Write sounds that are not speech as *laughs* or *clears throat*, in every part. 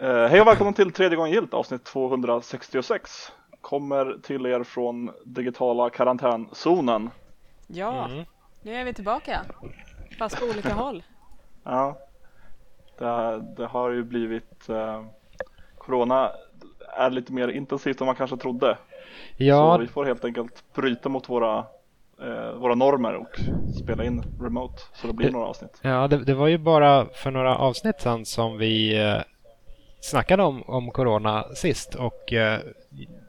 Eh, hej och välkommen till tredje gången gilt avsnitt 266. Kommer till er från digitala karantänzonen. Ja, Mm. nu är vi tillbaka. Fast på olika håll. *laughs* Ja, det, det har ju blivit eh, Corona är lite mer intensivt än man kanske trodde. Så Ja, vi får helt enkelt bryta mot våra, eh, våra normer och spela in remote. Så det blir några avsnitt. ja det, det var ju bara för några avsnitt sedan som vi eh, snackade om, om corona sist och eh,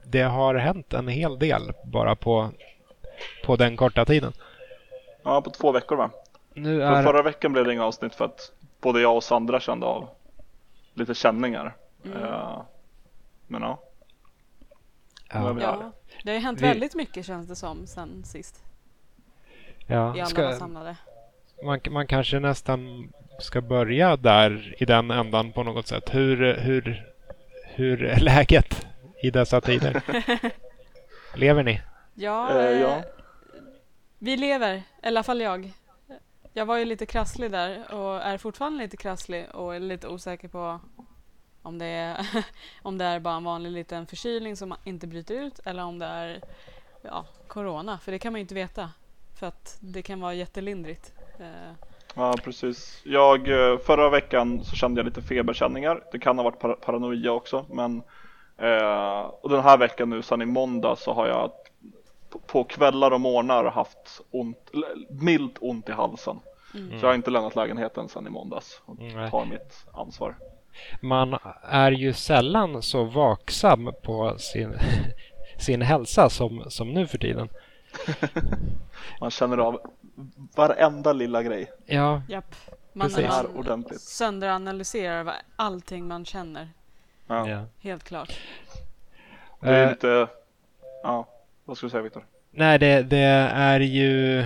det har hänt en hel del bara på, på den korta tiden. Ja, på två veckor va? Nu För är, förra veckan blev det inga avsnitt för att både jag och Sandra kände av lite känningar. Mm. Eh, men ja. Ja, vi. Ja, det har ju hänt Vi- väldigt mycket känns det som sen sist. Vi ja, alla var ska, samlade. Man, man kanske nästan ska börja där i den ändan på något sätt. Hur, hur, hur är *laughs* läget i dessa tider? *laughs* Lever ni? Ja, Eh, eh, ja. vi lever. I alla fall jag. Jag var ju lite krasslig där och är fortfarande lite krasslig och är lite osäker på om det är, *laughs* om det är bara en vanlig liten förkylning som inte bryter ut eller om det är ja, corona. För det kan man ju inte veta. För att det kan vara jättelindrigt. Eh, Ja precis. Jag, eh, förra veckan så kände jag lite feberkänningar. Det kan ha varit para- paranoia också. Men, eh, och den här veckan nu sen i måndag så har jag på, kvällar och morgnar haft ont, milt ont i halsen. Mm. Så jag har inte lämnat lägenheten sen i måndags och tar mitt ansvar. Man är ju sällan så vaksam på sin, *laughs* sin hälsa som, som nu för tiden. *laughs* Man känner av varenda lilla grej. Ja, Japp. Man, Precis. Man ordentligt. sönderanalyserar allting man känner. Ja. ja. Helt klart. Det är Eh, lite, ja vad ska du säga Viktor? Nej, det, det är ju...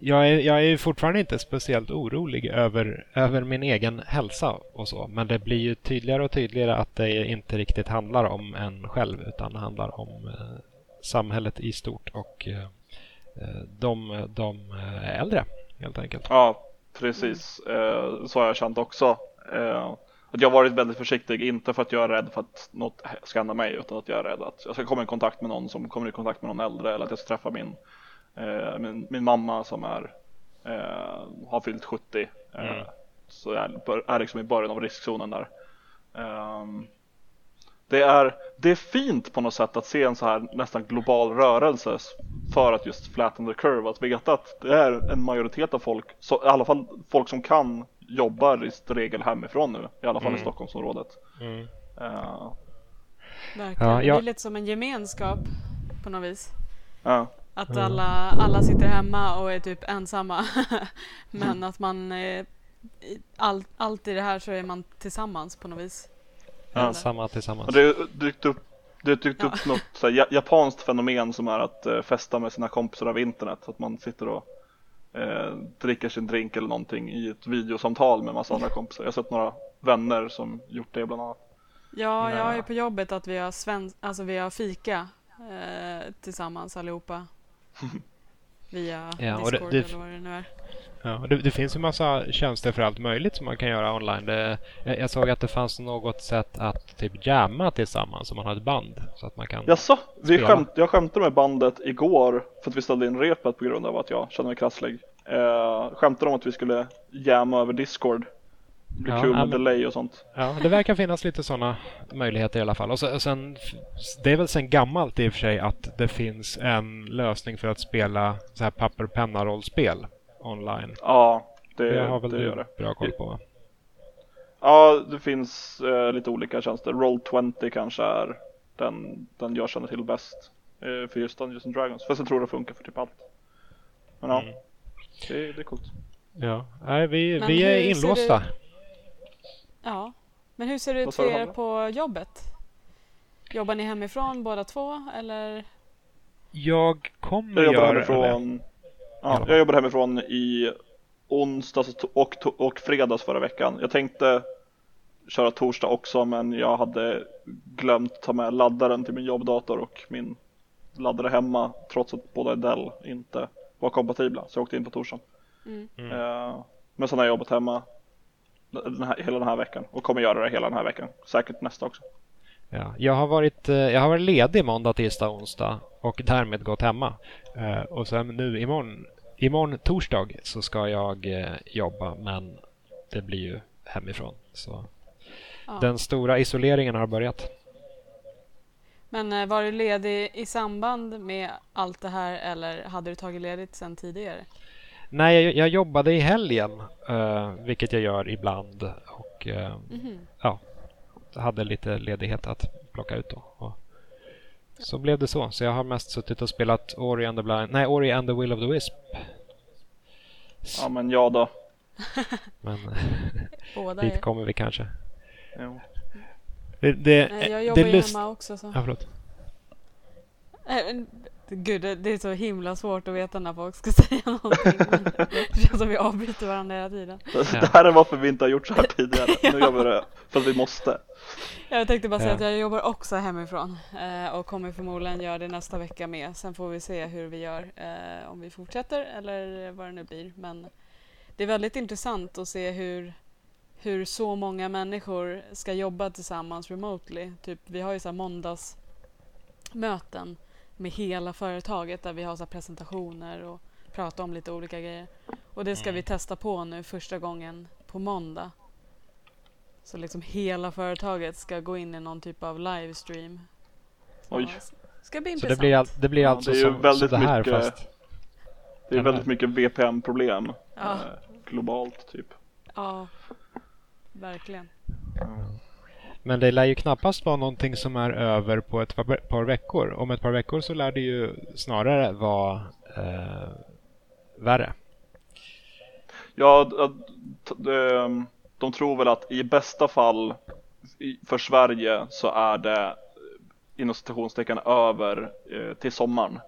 Jag är, jag är ju fortfarande inte speciellt orolig över, över min egen hälsa och så. Men det blir ju tydligare och tydligare att det inte riktigt handlar om en själv utan handlar om eh, samhället i stort och eh, de, de eh, äldre helt enkelt. Ja, precis. Eh, så har jag känt också. Eh, att jag har varit väldigt försiktig, inte för att jag är rädd för att något ska hända mig, utan att jag är rädd att jag ska komma i kontakt med någon som kommer i kontakt med någon äldre, eller att jag ska träffa min, eh, min, min mamma som är, eh, har fyllt 70. Eh, Mm. Så jag är- liksom i början av riskzonen där. Det, är, det är fint på något sätt att se en så här nästan global rörelse för att just flatten the curve. Att veta att det är en majoritet av folk, så, i alla fall folk som kan jobbar i regel hemifrån nu. I alla fall i Mm. Stockholmsområdet. Mm. Verkligen. Ja, jag- Det är lite som en gemenskap på något vis. ja. Att Mm. alla, alla sitter hemma och är typ ensamma. *laughs* Men att man eh, i all, allt i det här så är man tillsammans på något vis. Ja. Eller? Samma tillsammans. Det har dykt upp, det dykt Ja. upp något så här, ja- japanskt fenomen som är att eh, festa med sina kompisar över internet. Att man sitter och eh, dricker sin drink eller någonting i ett videosamtal med massa andra kompisar. Jag har sett några vänner som gjort det bland annat. Ja, jag Ja. har ju på jobbet att vi har, sven, alltså vi har fika eh, tillsammans allihopa. *laughs* Via Ja, och det- Discord det- eller vad det nu är. Ja, det, det finns ju massa tjänster för allt möjligt som man kan göra online. Det, jag, jag såg att det fanns något sätt att typ jamma tillsammans om man har ett band. Så att man kan... Jaså, vi skämt, jag skämtade med bandet igår för att vi ställde in repet på grund av att jag kände mig krasslig. Eh, skämtade om att vi skulle jamma över Discord. Det blir Ja, kul med men- delay och sånt. Ja, det verkar finnas lite sådana möjligheter i alla fall. Och, så, och sen, det är väl sen gammalt i och för sig att det finns en lösning för att spela så här papper och penna-rollspel online. Ja, det, Det har väl det gör det. bra koll på va? Ja, det finns eh, lite olika tjänster. Roll20 kanske är den, den jag känner till bäst. Eh, för just Dungeons and Dragons. Fast jag tror det funkar för typ allt. Men ja, Mm. det, det är coolt. Ja, nej, vi, Men vi är inlåsta. Ja. Men hur ser det ut för du, er på jobbet? Jobbar ni hemifrån båda två eller? Jag kommer Jag jobbar göra det. hemifrån. Ja, jag jobbade hemifrån i onsdags och, och fredags förra veckan. Jag tänkte köra torsdag också men jag hade glömt ta med laddaren till min jobbdator och min laddare hemma trots att båda Dell inte var kompatibla så jag åkte in på torsdagen. Mm. Eh, men sen har jag jobbat hemma den här, hela den här veckan och kommer göra det hela den här veckan. Säkert nästa också. Ja, jag, har varit, eh, jag har varit ledig måndag, tisdag, onsdag och därmed gått hemma. Eh, och sen nu imorgon, imorgon torsdag så ska jag eh, jobba men det blir ju hemifrån. Så Ja. Den stora isoleringen har börjat. Men var du ledig i samband med allt det här eller hade du tagit ledigt sedan tidigare? Nej, jag, jag jobbade i helgen, vilket jag gör ibland. Och eh, Mhm. ja, hade lite ledighet att plocka ut då. Och så blev det så. Så jag har mest suttit och spelat Ori and the, Blind, nej, Ori and the Will of the Wisp. Ja men jag då. *laughs* Men *laughs* Båda dit är. kommer vi kanske. Jo. Det, det, Nej, jag det jobbar ju lust- hemma också. Så. Ja, förlåt. Gud, det, det är så himla svårt att veta när folk ska *laughs* säga någonting. Det känns som vi avbryter varandra hela tiden. Det här är varför vi inte har gjort så här *laughs* tidigare. Nu gör vi det för att vi måste. Jag tänkte bara säga Ja. att jag jobbar också hemifrån eh, och kommer förmodligen göra det nästa vecka med. Sen får vi se hur vi gör, eh, om vi fortsätter eller vad det nu blir. Men det är väldigt intressant att se hur, hur så många människor ska jobba tillsammans remotely. Typ, vi har ju så här måndagsmöten med hela företaget där vi har så här presentationer och pratar om lite olika grejer. Och det ska Mm. vi testa på nu första gången på måndag. Så liksom hela företaget ska gå in i någon typ av livestream. Oj. Ja, Ska bli Så intressant. det blir, all, det blir Ja, alltså det är ju som, som väldigt det här mycket- fast... Det är väldigt mycket VPN-problem Ja. eh, globalt typ. Ja, verkligen. Men det lär ju knappast vara någonting som är över på ett par, veckor. Om ett par veckor så lär det ju snarare vara eh, värre. Ja, t- de, de tror väl att i bästa fall för Sverige så är det eh, inom citationstecken över eh, till sommaren.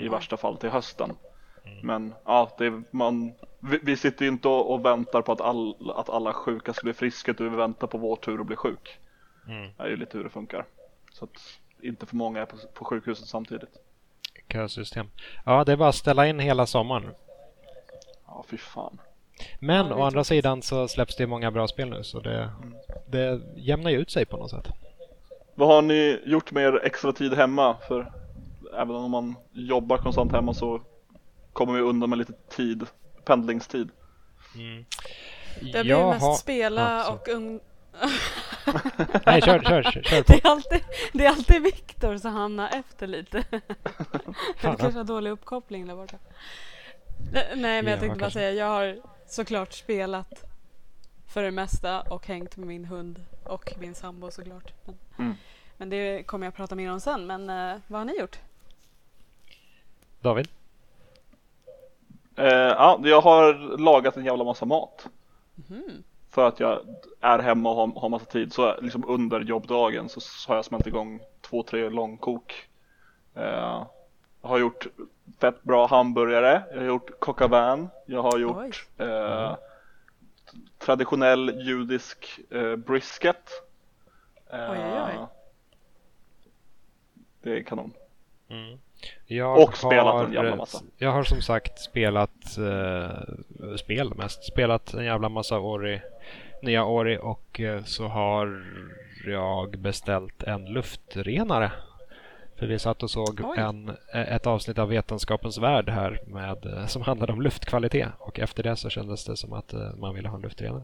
I värsta fall till hösten. Men ja, det är, man, vi, vi sitter ju inte och, och väntar på att, all, att alla sjuka ska bli friska utan vi väntar på vår tur att bli sjuk. Mm. Det är ju lite hur det funkar. Så att inte för många är på, på sjukhuset samtidigt. Kösystem. Ja, det är bara att ställa in hela sommaren. Ja, fy fan. Men Ja, å andra sidan så släpps det många bra spel nu så det, det jämnar ju ut sig på något sätt. Vad har ni gjort med er extra tid hemma? För även om man jobbar konstant hemma så kommer vi undan med lite tid, pendlingstid. Det blir Jag mest har- Ja, och ung... *laughs* *laughs* Nej, kör, kör, kör, kör på. Det är alltid, det är alltid Viktor som hamnar efter lite. *laughs* Han kanske har dålig uppkoppling där borta. Nej, men Ja, jag tänkte bara säga, jag har såklart spelat för det mesta och hängt med min hund och min sambo såklart. Men, Mm. men det kommer jag prata mer om sen. Men eh, vad har ni gjort? David? Eh, ja, jag har lagat en jävla massa mat. Mhm. För att jag är hemma och har, har massa tid. Så liksom under jobbdagen så, så har jag smält igång två, tre långkok. Eh, jag har gjort fett bra hamburgare. Jag har gjort coq. Jag har gjort eh, traditionell judisk eh, brisket. Eh, Oj, oj, oj. Det är kanon. Mm. Jag Och spelat en jävla har- massa. Jag har som sagt spelat eh, spel mest. Spelat en jävla massa Ori, nya Ori och eh, så har jag beställt en luftrenare. För vi satt och såg Oj. en, eh, ett avsnitt av Vetenskapens Värld här med, eh, som handlade om luftkvalitet och efter det så kändes det som att eh, man ville ha en luftrenare.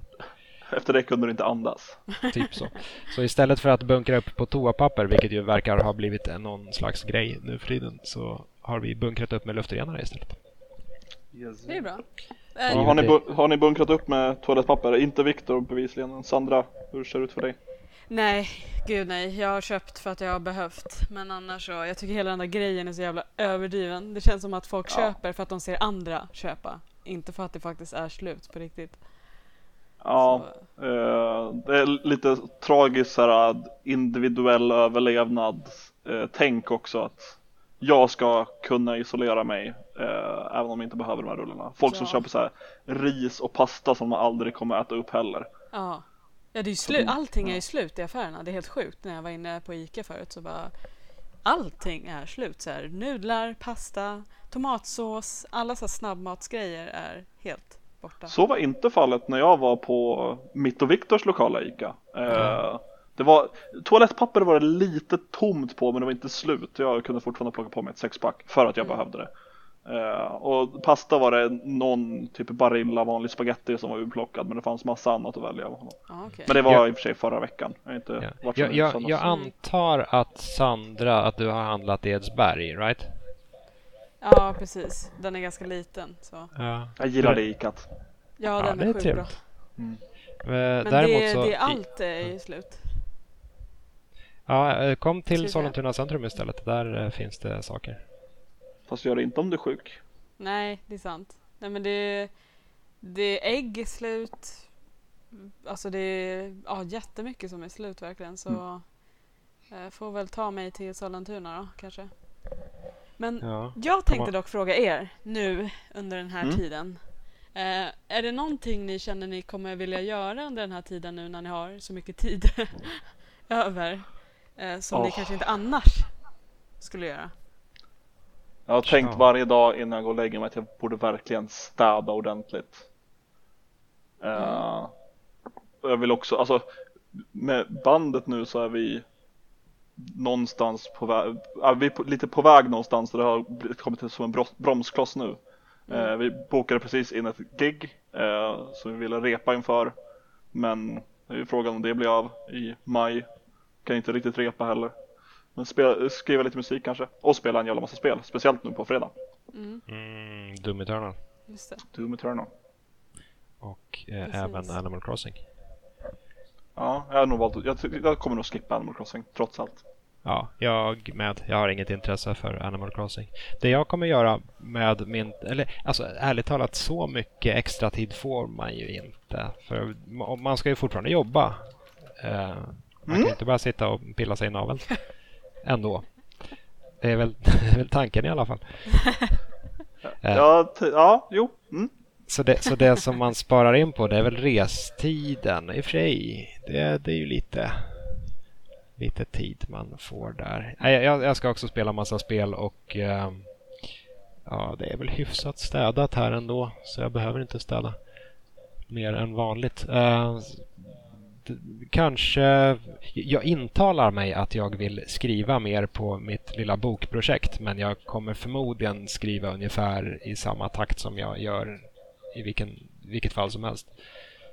Efter det kunde du inte andas. *laughs* Typ så. Så istället för att bunkra upp på toapapper, vilket ju verkar ha blivit en- någon slags grej nu för tiden, så har vi bunkrat upp med luftrenare istället. Det är bra. Eh, har, ni har ni bunkrat upp med toalettpapper? Inte Viktor bevisligen. Sandra, hur ser det ut för dig? Nej, gud nej. Jag har köpt för att jag har behövt. Men annars så, jag tycker hela den där grejen är så jävla överdriven. Det känns som att folk Ja. köper för att de ser andra köpa. Inte för att det faktiskt är slut på riktigt. Ja, Så, eh, det är lite tragiskt här individuell överlevnad eh, tänk också att jag ska kunna isolera mig eh, även om jag inte behöver de här rullarna. Folk som Ja. köper så här ris och pasta som man aldrig kommer äta upp heller. ja. Ja, det är slut. Allting är ju slut i affärerna. Det är helt sjukt. När jag var inne på Ica förut så bara allting är slut. Så här, nudlar, pasta, tomatsås, alla så snabbmatsgrejer är helt borta. Så var inte fallet när jag var på mitt och Viktors lokala ICA. Eh, det var, toalettpapper var det lite tomt på men det var inte slut. Jag kunde fortfarande plocka på mig ett sexpack för att jag Mm. behövde det. Eh, och pasta var det någon typ Barilla vanlig spaghetti som var urplockad men det fanns massa annat att välja av. Ja, okej. Men det var Jag- i och för sig förra veckan. Jag inte Ja. Jag, jag, jag antar att Sandra, att du har handlat i Edsberg, right? Ja, precis. Den är ganska liten. Så. Ja. Jag gillar det ikat. Ja, Ja, den det är är sjukt bra. Mm. Eh, Men det, så... det är allt är ju slut. Ja, eh, kom till. Sollentuna centrum istället. Där eh, finns det saker. Fast gör det inte om du är sjuk. Nej, det är sant. Nej, men det, det är ägg är slut. Alltså det är ja, jättemycket som är slut verkligen. Så eh, får väl ta mig till Sollentuna då kanske. Men Ja. jag tänkte dock fråga er nu under den här Mm. tiden. Eh, är det någonting ni känner ni kommer vilja göra under den här tiden nu när ni har så mycket tid *laughs* över? Eh, som ni Åh. kanske inte annars skulle göra? Jag har tänkt Ja. varje dag innan jag går och lägger mig att jag borde verkligen städa ordentligt. Eh, och jag vill också, alltså med bandet nu så är vi någonstans på väg, vi är på, lite på väg någonstans där det har kommit till som en bros- bromskloss nu. Eh, vi bokade precis in ett gig eh, som vi ville repa inför. Men det är ju frågan om det blir av i maj. Kan inte riktigt repa heller. Men spela, skriva lite musik kanske. Och spela en jävla massa spel. Speciellt nu på fredag. Mm, Mm, Doom Eternal. just det. Doom Eternal. Och eh, även Animal Crossing. Ja, jag har nog valt jag, jag kommer nog skippa Animal Crossing trots allt. Ja, jag med. Jag har inget intresse för Animal Crossing. Det jag kommer göra med min... Eller alltså ärligt talat, så mycket extra tid får man ju inte. För ma- man ska ju fortfarande jobba. Eh, man kan Mm. ju inte bara sitta och pilla sig i naveln. *laughs* Ändå. Det är väl, *laughs* det är väl tanken i alla fall. *laughs* Ja, ja jo. Mm. Så det, så det som man sparar in på det är väl restiden. I och för sig, det, det är ju lite, lite tid man får där. Jag, jag ska också spela massa spel och eh, ja, det är väl hyfsat städat här ändå. Så jag behöver inte städa mer än vanligt. Eh, d- kanske, jag intalar mig att jag vill skriva mer på mitt lilla bokprojekt men jag kommer förmodligen skriva ungefär i samma takt som jag gör i vilken, vilket fall som helst.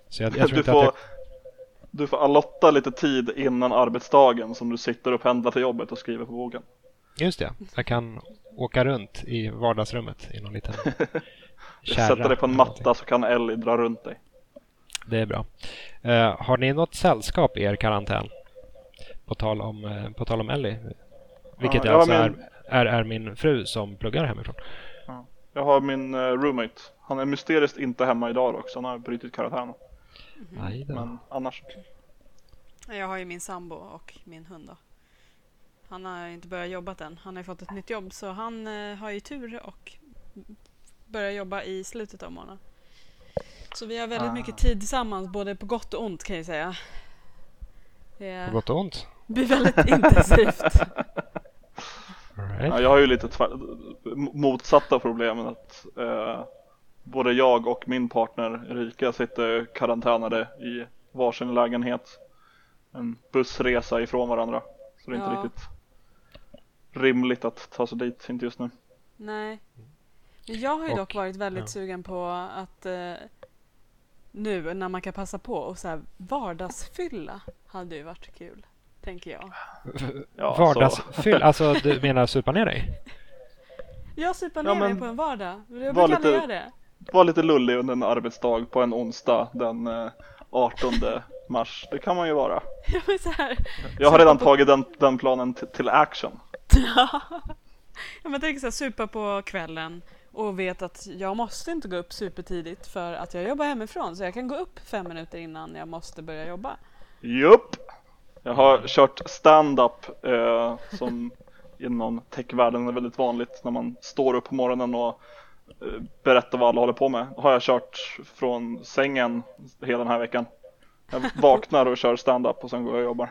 Så jag, jag tror Du inte får, att jag, du får allotta lite tid innan arbetsdagen som du sitter och pendlar till jobbet och skriver på boken. Just det, jag kan åka runt i vardagsrummet i någon liten *laughs* kärra. Sätta dig på en matta så kan Ellie dra runt dig. Det är bra. Eh, har ni något sällskap i er karantän? På tal om, uh, på tal om Ellie. Vilket Ja, alltså har är, min- är, är min fru som pluggar hemifrån. Jag har min eh, roommate. Han är mysteriskt inte hemma idag dock, så han har brutit karantänen. Då. Men annars. Jag har ju min sambo och min hund då. Han har inte börjat jobba än. Han har ju fått ett nytt jobb så han eh, har ju tur och börjar jobba i slutet av månaden. Så vi har väldigt Ah. mycket tid tillsammans både på gott och ont kan jag säga. Det På gott och ont. blir väldigt *laughs* intensivt. All right. Ja, jag har ju lite tvär- motsatta problemen att eh, både jag och min partner Erika sitter karantänade i varsin lägenhet. En bussresa ifrån varandra. Så det är inte Ja. riktigt rimligt att ta sig dit, inte just nu. Nej. Men jag har ju Och- dock varit väldigt ja. sugen på att eh, nu när man kan passa på och så här vardagsfylla hade ju varit kul. Tänker jag. Ja, Vardagsfyll, alltså du menar supa ner dig? *laughs* Jag supar Ja, ner mig men på en vardag. Jag brukar lite- göra det. Var lite lullig under en arbetsdag på en onsdag den eh, 18 mars. Det kan man ju vara. *laughs* Så här, Jag har redan tagit den, den planen till action. ja, men tänk så här, supa på kvällen och vet att jag måste inte gå upp supertidigt för att jag jobbar hemifrån. Så jag kan gå upp fem minuter innan jag måste börja jobba. Jupp! Jag har kört stand-up eh, som inom techvärlden är väldigt vanligt när man står upp på morgonen och eh, berättar vad alla håller på med. Har jag kört från sängen hela den här veckan. Jag *laughs* vaknar och kör stand-up och sen går jag och jobbar.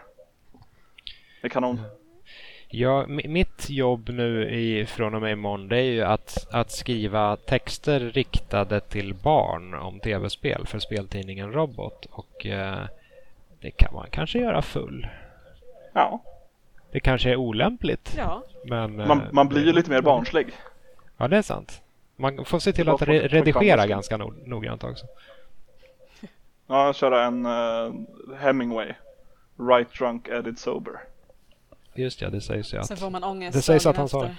Det är kanon. Ja, mitt jobb nu i, från och med imorgon det är ju att, att skriva texter riktade till barn om tv-spel för speltidningen Robot. Och eh, det kan man kanske göra full. Ja. Det kanske är olämpligt. Ja. Men, man, man eh, blir ju lite mer barnslig. Ja, det är sant. Man får se till att re redigera ganska no noggrant också. *laughs* Ja, köra en uh, Hemingway. Right drunk, edit sober. Just ja, det sägs ju att... Sen får man ångest Det sägs att han sa det.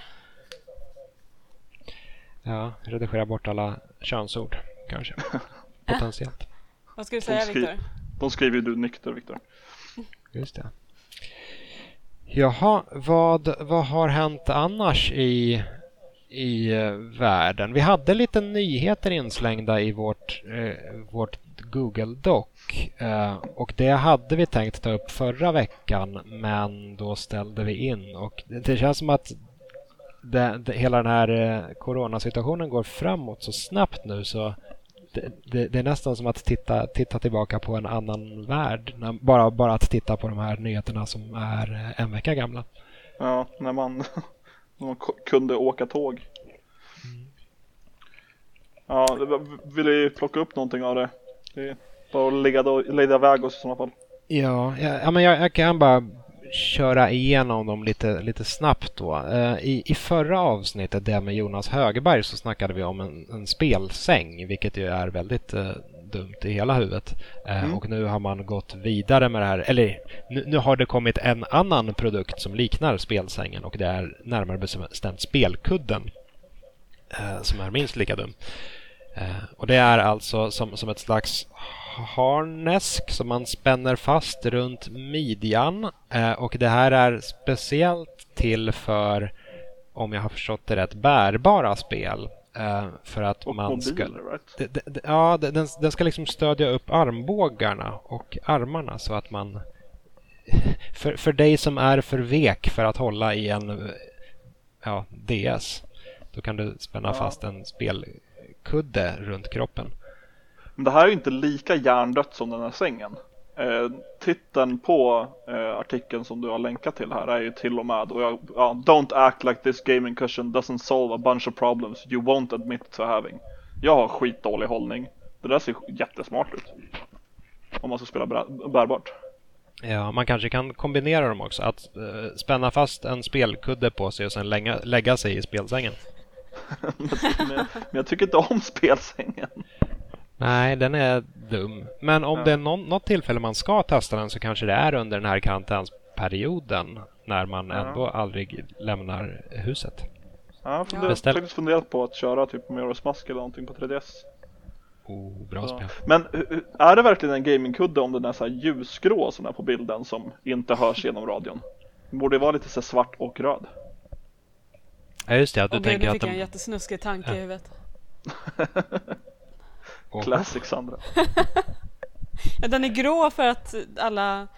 Ja, redigera bort alla könsord kanske. *laughs* Potentiellt. Vad ska du säga Viktor? De skriver ju du nykter Viktor. *laughs* Just det. Jaha, vad, vad har hänt annars i, i eh, världen? Vi hade lite nyheter inslängda i vårt, eh, vårt Google Doc eh, och det hade vi tänkt ta upp förra veckan men då ställde vi in och det, det känns som att det, det, hela den här eh, coronasituationen går framåt så snabbt nu så det, det, det, är nästan som att titta, titta tillbaka på en annan värld. Bara, bara att titta på de här nyheterna som är eh, en vecka gamla. Ja, när man, *laughs* De man kunde åka tåg. Ja, vill du plocka upp någonting av det? Det är bara att leda, leda iväg oss i sådana fall. Ja, ja men jag, jag kan bara köra igenom dem lite, lite snabbt då. Eh, I, I förra avsnittet, det med Jonas Högberg, så snackade vi om en, en spelsäng, vilket ju är väldigt eh, dumt i hela huvudet. Uh, mm. Och nu har man gått vidare med det här, eller nu, nu, har det kommit en annan produkt som liknar spelsängen och det är närmare bestämt spelkudden, uh, som är minst lika dum. och det är alltså som, som ett slags harnesk som man spänner fast runt midjan. Eh, och det här är speciellt till för, om jag har förstått det rätt, bärbara spel. Eh, för att och man mobiler, ska... right? Det, det, ja, den, den ska liksom stödja upp armbågarna och armarna så att man... För, för dig som är för vek för att hålla i en ja, DS, då kan du spänna ja. fast en spelkudde runt kroppen. Men det här är inte lika hjärndött som den här sängen. Eh, titeln på eh, artikeln som du har länkat till här är ju till och med och jag, ja, Don't act like this gaming cushion doesn't solve a bunch of problems you won't admit to having. Jag har skitdålig hållning. Det där ser jättesmart ut. Om man ska spela bärbart. Ja, man kanske kan kombinera dem också. Att uh, spänna fast en spelkudde på sig och sen lägga, lägga sig i spelsängen. *laughs* men, men jag tycker inte om spelsängen. Nej, den är dum. Men om ja. det är någon, något tillfälle man ska testa den så kanske det är under den här karantänsperioden när man ja. ändå aldrig lämnar huset. Ja, jag har faktiskt funderat på att köra typ Majora's Mask eller någonting på 3DS. Oh, bra spel. Men är det verkligen en gamingkudde om den är så här ljusgrå som är på bilden som inte hörs genom radion? Den borde vara lite så svart och röd. Ja just det, att du och tänker att de... fick en jättesnuskig tanke ja. i huvudet. *laughs* Classic Sandra. *laughs* ja, den är grå för att alla,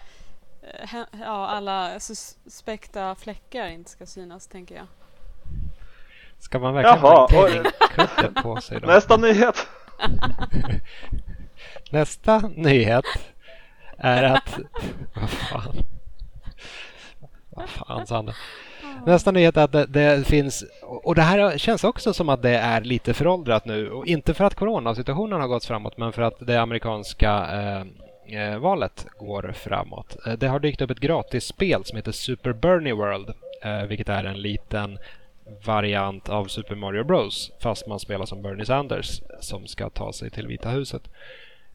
eh, ja, alla suspekta fläckar inte ska synas, tänker jag. Ska man verkligen Jaha, ha en kudde på sig då? Nästa nyhet! *laughs* Nästa nyhet är att... *laughs* Vad fan? Vad fan, Sandra? Nästa nyhet är att det, det, finns, och det här känns också som att det är lite föråldrat nu. Och inte för att coronasituationen har gått framåt, men för att det amerikanska eh, eh valet går framåt. Eh, det har dykt upp ett gratisspel som heter Super Bernie World, eh, vilket är en liten variant av Super Mario Bros. Fast man spelar som Bernie Sanders som ska ta sig till Vita huset.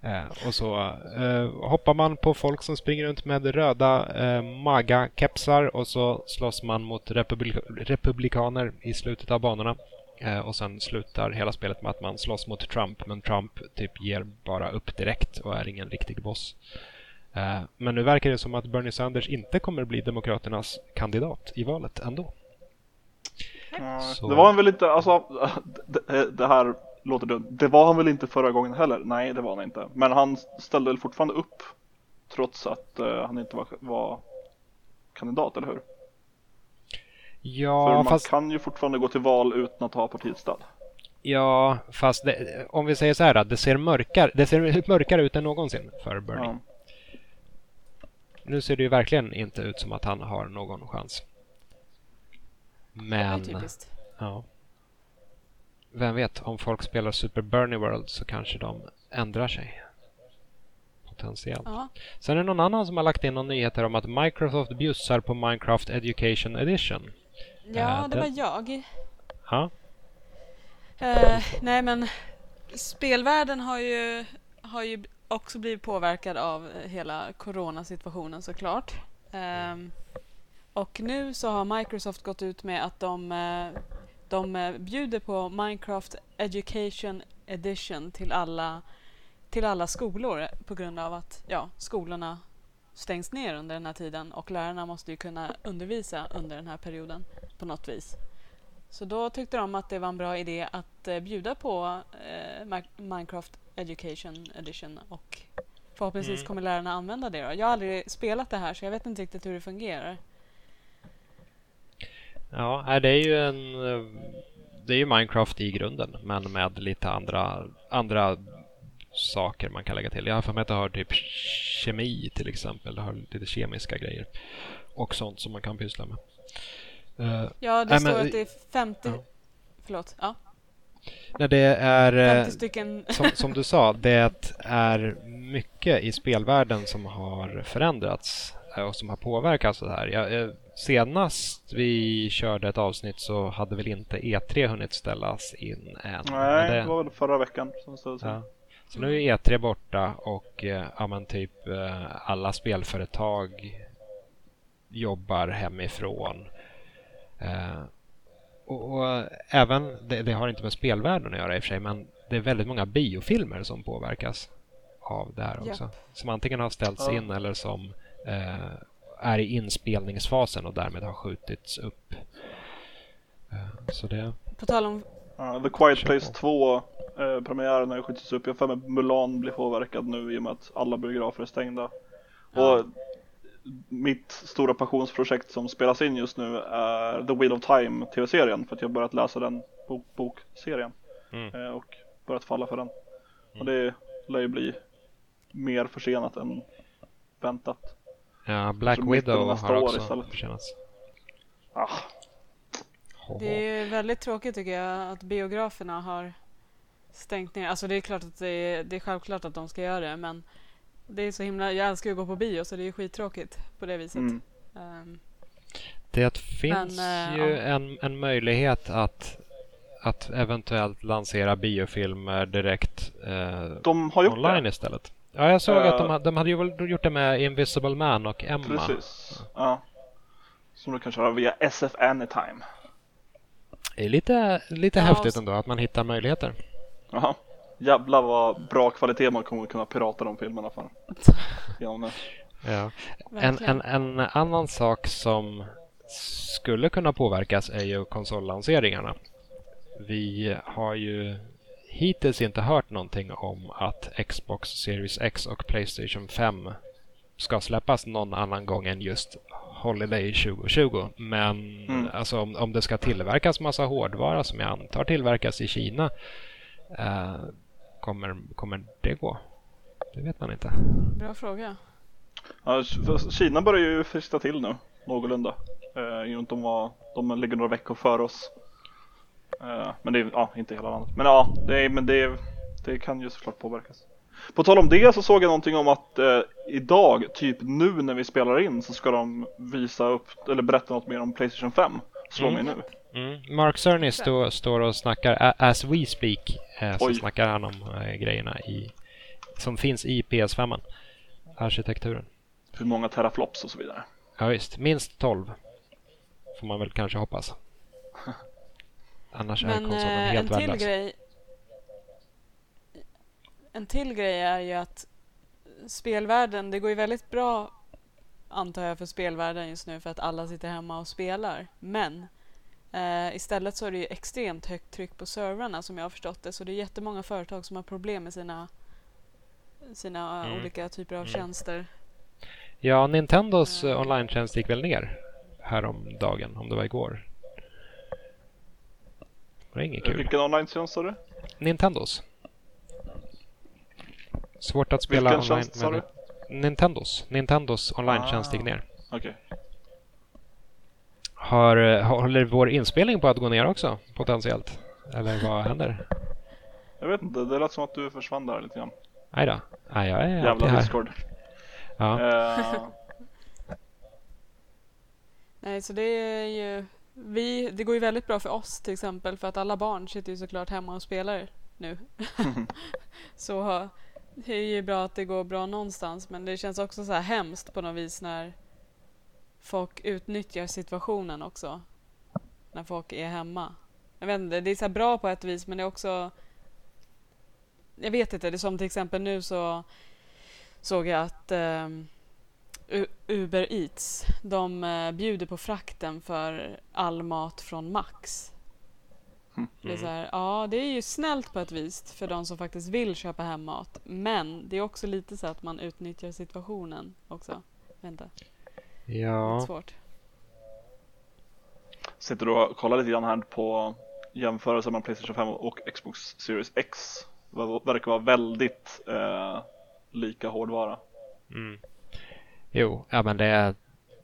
Eh, och så eh, hoppar man på folk som springer runt med röda eh, maga-kepsar och så slåss man mot republik republikaner i slutet av banorna. Eh, och sen slutar hela spelet med att man slåss mot Trump, men Trump typ ger bara upp direkt och är ingen riktig boss. Eh, men nu verkar det som att Bernie Sanders inte kommer bli Demokraternas kandidat i valet ändå. Så. Det var han väl inte, alltså *laughs* det, det här låter dumt. Det var han väl inte förra gången heller? Nej, det var han inte. Men han ställde väl fortfarande upp trots att uh, han inte var, var, kandidat, eller hur? Ja, För man fast... kan ju fortfarande gå till val utan att ha partiets stöd. Ja, fast det, om vi säger så här att det ser mörkare, det ser mörkare ut än någonsin för Bernie. Ja. Nu ser det ju verkligen inte ut som att han har någon chans. Det är Men, typiskt. ja. Vem vet, om folk spelar Super Bernie World så kanske de ändrar sig. Potentiellt. Ja. Sen är det någon annan som har lagt in några nyheter om att Microsoft bjussar på Minecraft Education Edition. ja, Eh, det det- var jag. Ja, Eh, nej men spelvärlden har ju, har ju också blivit påverkad av hela coronasituationen såklart. Ehm, och nu så har Microsoft gått ut med att de, eh, de eh, bjuder på Minecraft Education Edition till alla, till alla skolor på grund av att ja, skolorna stängs ner under den här tiden och lärarna måste ju kunna undervisa under den här perioden på något vis. Så då tyckte de att det var en bra idé att eh, bjuda på eh, Mi- Minecraft Education Edition och förhoppningsvis Mm. kommer lärarna använda det. Då. Jag har aldrig spelat det här så jag vet inte riktigt hur det fungerar. Ja nej, det är ju en... Det är ju Minecraft i grunden, men med lite andra, andra saker man kan lägga till. Jag har för mig att det har typ kemi till exempel. Det har lite kemiska grejer. Och sånt som man kan pyssla med. Eh, Ja, det Nej, står men- att det är 50... Ja. Förlåt. Ja, när det är... eh, 50 stycken... *laughs* som, som du sa, det är mycket i spelvärlden som har förändrats eh, och som har påverkats det här. Jag, senast vi körde ett avsnitt så hade väl inte E3 hunnit ställas in än. Nej, det- det var väl förra veckan som så. Ja. Så nu är E3 borta och eh, ja, men typ eh, alla spelföretag jobbar hemifrån. Eh, och, och även, det, det har inte med spelvärlden att göra i och för sig, men det är väldigt många biofilmer som påverkas av det här också. Som antingen har ställts Ja. in eller som eh, är i inspelningsfasen och därmed har skjutits upp. Eh, så det, På tal om... Ja, The Quiet Place på. 2 eh, premiären har ju skjutits upp. Jag har för mig Mulan blir påverkad nu i och med att alla biografer är stängda. Ja. Och mitt stora passionsprojekt som spelas in just nu är The Wheel of Time tv-serien för att jag har börjat läsa den bok bokserien Mm. eh, och börjat falla för den. Och det lär ju bli mer försenat än väntat. Ja, Black Widow har också förtjänats. Ah, Det är ju väldigt tråkigt tycker jag att biograferna har stängt ner. Alltså det är klart att det är, det är självklart att de ska göra det men det är så himla... Jag älskar ju att gå på bio så det är skittråkigt på det viset. mm. Ehm, Det finns eh, ju ja. en, en möjlighet att, att eventuellt lansera biofilmer direkt eh, De har gjort online det. istället. Ja, jag såg att de, Eh. de hade ju väl gjort det med Invisible Man och Emma. Precis. Ja. Som du kan köra via SF Anytime. Det är lite, lite Ja, häftigt ändå att man hittar möjligheter. Jaha. Jävlar vad bra kvalitet man kommer kunna pirata de filmerna för. *laughs* Ja. En, en, en annan sak som skulle kunna påverkas är ju konsollanseringarna. Vi har ju hittills inte hört någonting om att Xbox Series X och Playstation 5 ska släppas någon annan gång än just Holiday 2020. Men Mm. alltså, om, om det ska tillverkas massa hårdvara som jag antar tillverkas i Kina, eh, kommer, kommer det gå? Det vet man inte. Bra fråga. Ja, Kina börjar ju frista till nu, någorlunda. Eh, de, var, de ligger några veckor före oss. Eh, men det är ja, inte hela landet. Men ja, det, är, men det, det kan ju såklart påverkas. På tal om det så såg jag någonting om att eh, idag, typ nu när vi spelar in så ska de visa upp, eller berätta något mer om Playstation 5. Slå Mm. mig nu. Mm. Mark Cerny stå, står och snackar, as we speak, eh, så Oj. snackar han om eh, grejerna i, som finns i PS5. Arkitekturen. Hur många teraflops och så vidare. Ja visst, minst 12. Får man väl kanske hoppas. Annars är Men konsolen eh, en helt till värdelös. grej En till grej är ju att spelvärlden, det går ju väldigt bra antar jag för spelvärlden just nu för att alla sitter hemma och spelar. Men eh, istället så är det ju extremt högt tryck på servrarna som jag har förstått det. Så det är jättemånga företag som har problem med sina, sina Mm. olika typer av Mm. tjänster. Ja, Nintendos Eh. eh, online-tjänst gick väl ner häromdagen, om det var igår. Det var inget kul. Vilken online-tjänst sa du? Nintendos. Svårt att spela Vilken online tjänst sa med Nintendos. Nintendos online-tjänst gick Ah. ner. Okej. Har, håller vår inspelning på att gå ner också potentiellt? Eller vad händer? Jag vet inte, det lät som att du försvann där lite grann. Nej då. Nej, jag är Jävla här. Discord. Ja. Eh, *laughs* Nej, så det är ju... Vi, det går ju väldigt bra för oss till exempel för att alla barn sitter ju såklart hemma och spelar nu. *laughs* så det är ju bra att det går bra någonstans men det känns också så här hemskt på något vis när folk utnyttjar situationen också. När folk är hemma. Jag vet inte, det är så bra på ett vis men det är också... Jag vet inte, det är som till exempel nu så såg jag att ehm, U- Uber Eats, de eh, bjuder på frakten för all mat från Max. Det är så här, ja, det är ju snällt på ett vis för de som faktiskt vill köpa hem mat. Men det är också lite så att man utnyttjar situationen också. Vänta, ja. svårt. sitter och kollar lite grann här på jämförelsen mellan Playstation 5 och Xbox Series X. Det verkar vara väldigt eh, lika hårdvara. Mm. Jo, ja men det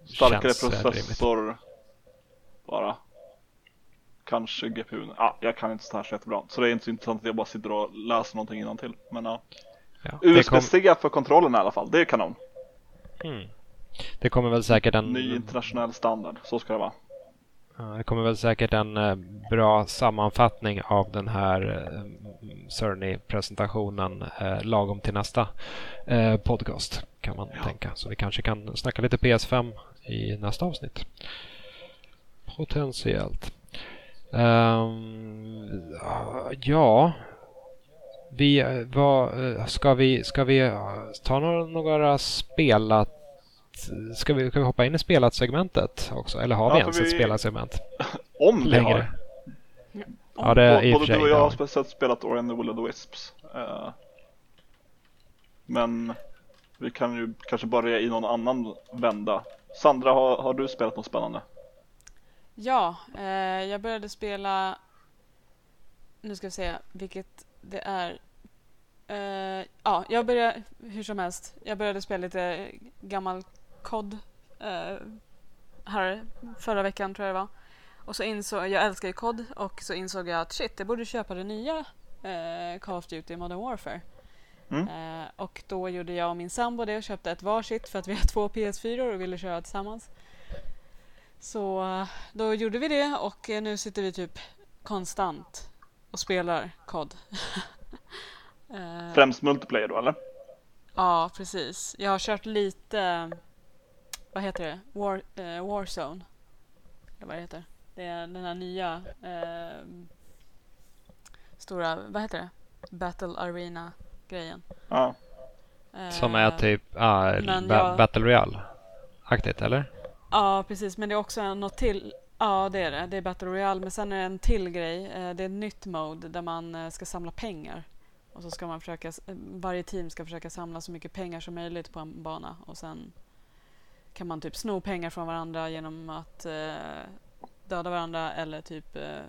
Starkare känns rimligt. processor bara. Kanske GPU. Ja, jag kan inte så här så jättebra. Så det är inte så intressant att jag bara sitter och läser någonting innantill. Men ja. Ja. Det, kom, USB-C för kontrollen i alla fall. Det är kanon. mm. det kommer väl säkert en Ny internationell standard. Så ska det vara. Ja, Det kommer väl säkert en eh, bra sammanfattning av den här eh, Cerny-presentationen eh, lagom till nästa podcast kan man tänka. Så vi kanske kan snacka lite PS5 i nästa avsnitt. Potentiellt. Ehm, ja, vi, vad, ska vi, ska vi ta några, några spelat Ska vi, ska vi hoppa in i spelat-segmentet också? Eller har Ja, vi ens vi- ett spelat-segment? *laughs* Om vi längre? har. Ja, det är Både sig. du och jag ja. har speciellt spelat Ori and the Will of the Wisps. Eh, men vi kan ju kanske börja i någon annan vända. Sandra, har, har du spelat något spännande? Ja, eh, jag började spela... Nu ska vi se vilket det är. Eh, ja, jag började hur som helst. Jag började spela lite gammal COD eh, här förra veckan tror jag det var. Och så insåg jag älskar ju COD och så insåg jag att shit, jag borde köpa det nya eh, Call of Duty Modern Warfare. Mm. Eh, och då gjorde jag och min sambo det och köpte ett varsitt för att vi har *laughs* två PS4 och ville köra tillsammans. Så eh, då gjorde vi det och eh, nu sitter vi typ konstant och spelar COD. *laughs* Eh, Främst multiplayer då eller? Ja, precis. Jag har kört lite, vad heter det, War, eh, Warzone. Eller vad det heter. Det är den här nya eh, stora, vad heter det? Battle Arena-grejen. Ja. Eh, Som är typ ah, ba- jag- Battle Royale-aktigt, eller? Ja, precis. Men det är också något till. Ja, det är det. Det är Battle Royale. Men sen är det en till grej. Eh, Det är ett nytt mode där man eh, ska samla pengar. Och så ska man försöka, eh, varje team ska försöka samla så mycket pengar som möjligt på en bana. Och sen kan man typ sno pengar från varandra genom att eh, döda varandra eller typ eh,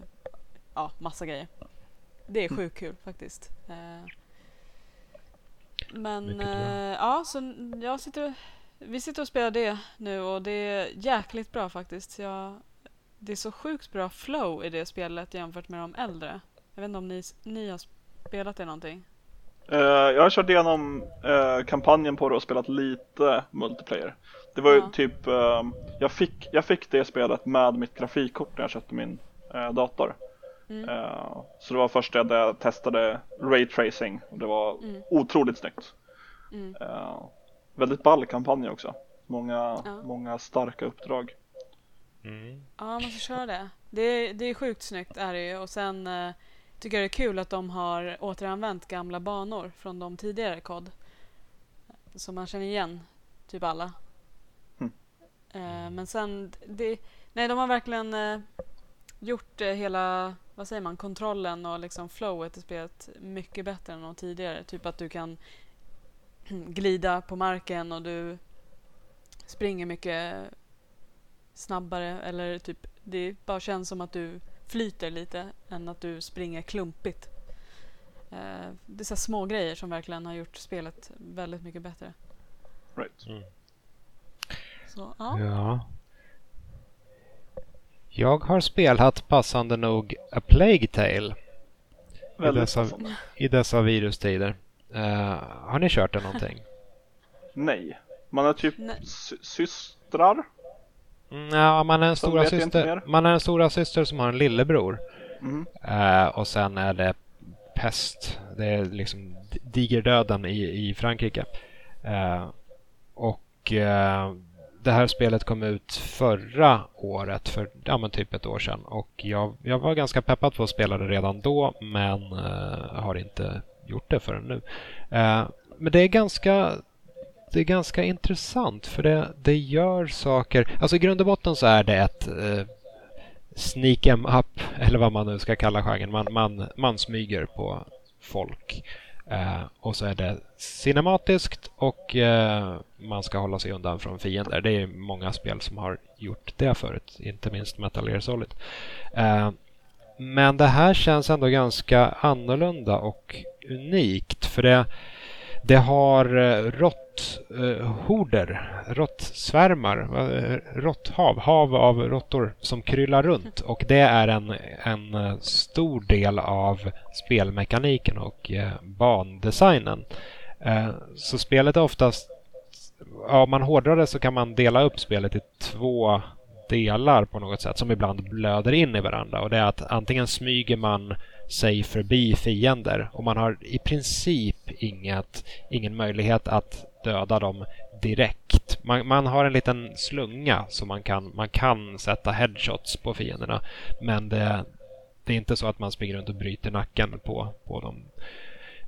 ja, massa grejer. Det är sjukt kul faktiskt. Eh, men eh, ja, så jag sitter, vi sitter och spelar det nu och det är jäkligt bra faktiskt. Jag, det är så sjukt bra flow i det spelet jämfört med de äldre. Jag vet inte om ni, ni har spelat det någonting? Eh, jag har kört igenom eh, kampanjen på det och spelat lite multiplayer. Det var ju Ja. typ, eh, jag, fick, jag fick det spelet med mitt grafikkort när jag köpte min eh, dator. Mm. Eh, så det var först där jag testade Ray Tracing och det var Mm. otroligt snyggt. Mm. Eh, väldigt ball kampanj också. Många, Ja. många starka uppdrag. Mm. Ja, man måste köra det. Det är, det är sjukt snyggt är det ju. Och sen eh, tycker jag det är kul att de har återanvänt gamla banor från de tidigare kod. Så man känner igen typ alla. Mm. Eh, men sen, det, nej de har verkligen eh, gjort eh, hela, vad säger man, kontrollen och liksom flowet i spelet mycket bättre än de tidigare. Typ att du kan *clears throat* glida på marken och du springer mycket snabbare eller typ det bara känns som att du flyter lite än att du springer klumpigt. Eh, det är så små grejer som verkligen har gjort spelet väldigt mycket bättre. Right. Så, ja. Ja. Jag har spelat passande nog A Plague Tale i dessa, i dessa virustider. Eh, har ni kört det någonting? *laughs* Nej. Man är typ Nej. sy- systrar. Ja, man är en Så stora syster. Man är en stora syster som har en lillebror. Mm. Eh, och sen är det pest. Det är liksom digerdöden i, i Frankrike. Eh, och det här spelet kom ut förra året, för ja, men typ ett år sedan. Och jag, jag var ganska peppad på att spela det redan då, men eh, har inte gjort det förrän nu. Eh, men det är ganska det är ganska intressant för det, det gör saker. Alltså i grund och botten så är det ett eh, sneak em up eller vad man nu ska kalla genren. Man, man, man smyger på folk. Eh, och så är det cinematiskt och eh, man ska hålla sig undan från fiender. Det är många spel som har gjort det förut, inte minst Metal Gear Solid. Eh, men det här känns ändå ganska annorlunda och unikt för det, det har eh, råtthorder, eh, råttsvärmar, eh, råtthav, hav av råttor som kryllar runt och det är en, en eh, stor del av spelmekaniken och eh, bandesignen. Eh, Så spelet är oftast, ja, om man hårdrar det så kan man dela upp spelet i två delar på något sätt som ibland blöder in i varandra och det är att antingen smyger man sig förbi fiender och man har i princip inget, ingen möjlighet att döda dem direkt. Man, man har en liten slunga så man kan, man kan sätta headshots på fienderna men det, det är inte så att man springer runt och bryter nacken på, på dem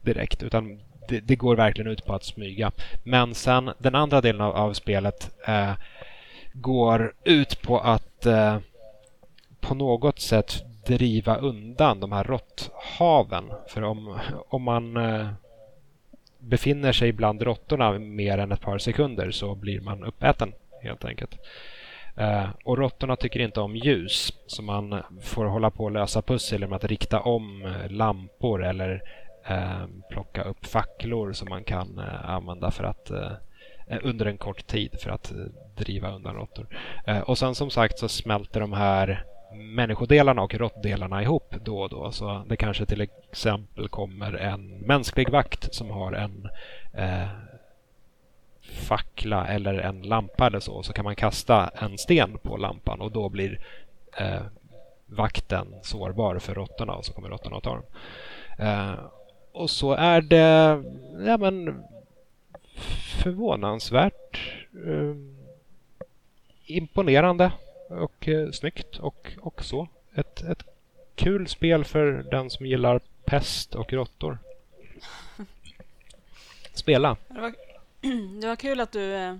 direkt utan det, det går verkligen ut på att smyga. Men sen den andra delen av, av spelet eh, går ut på att eh, på något sätt driva undan de här råtthaven. För om, om man eh, befinner sig bland råttorna mer än ett par sekunder så blir man uppäten helt enkelt. Eh, och råttorna tycker inte om ljus så man får hålla på och lösa pussel med att rikta om lampor eller eh, plocka upp facklor som man kan använda för att under en kort tid för att driva undan råttor. Och sen som sagt så smälter de här människodelarna och råttdelarna ihop då och då. Så det kanske till exempel kommer en mänsklig vakt som har en eh, fackla eller en lampa eller så. Så kan man kasta en sten på lampan och då blir eh, vakten sårbar för råttorna och så kommer råttorna att ta dem. Eh, och så är det ja, men, förvånansvärt eh, imponerande och eh, snyggt och, och så. Ett, ett kul spel för den som gillar pest och råttor. *laughs* Spela. Det var, *clears throat* det var kul att du... eh,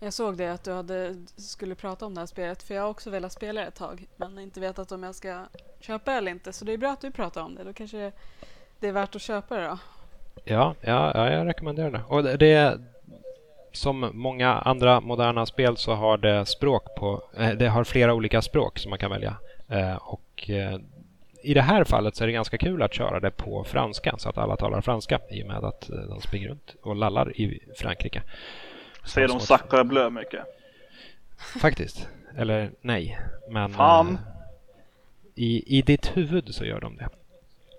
Jag såg det att du hade, skulle prata om det här spelet för jag har också velat spela det ett tag men inte vetat om jag ska köpa eller inte. Så det är bra att du pratar om det. Då kanske det, är värt att köpa det då. Ja, ja, ja, jag rekommenderar det. Och det- det som många andra moderna spel så har det språk på, eh, det har flera olika språk som man kan välja. Eh, Och eh, i det här fallet så är det ganska kul att köra det på franska så att alla talar franska i och med att de springer runt och lallar i Frankrike. Säger de. Sacre Bleu mycket? Faktiskt. Eller nej. Men Fan. eh, i, i ditt huvud så gör de det.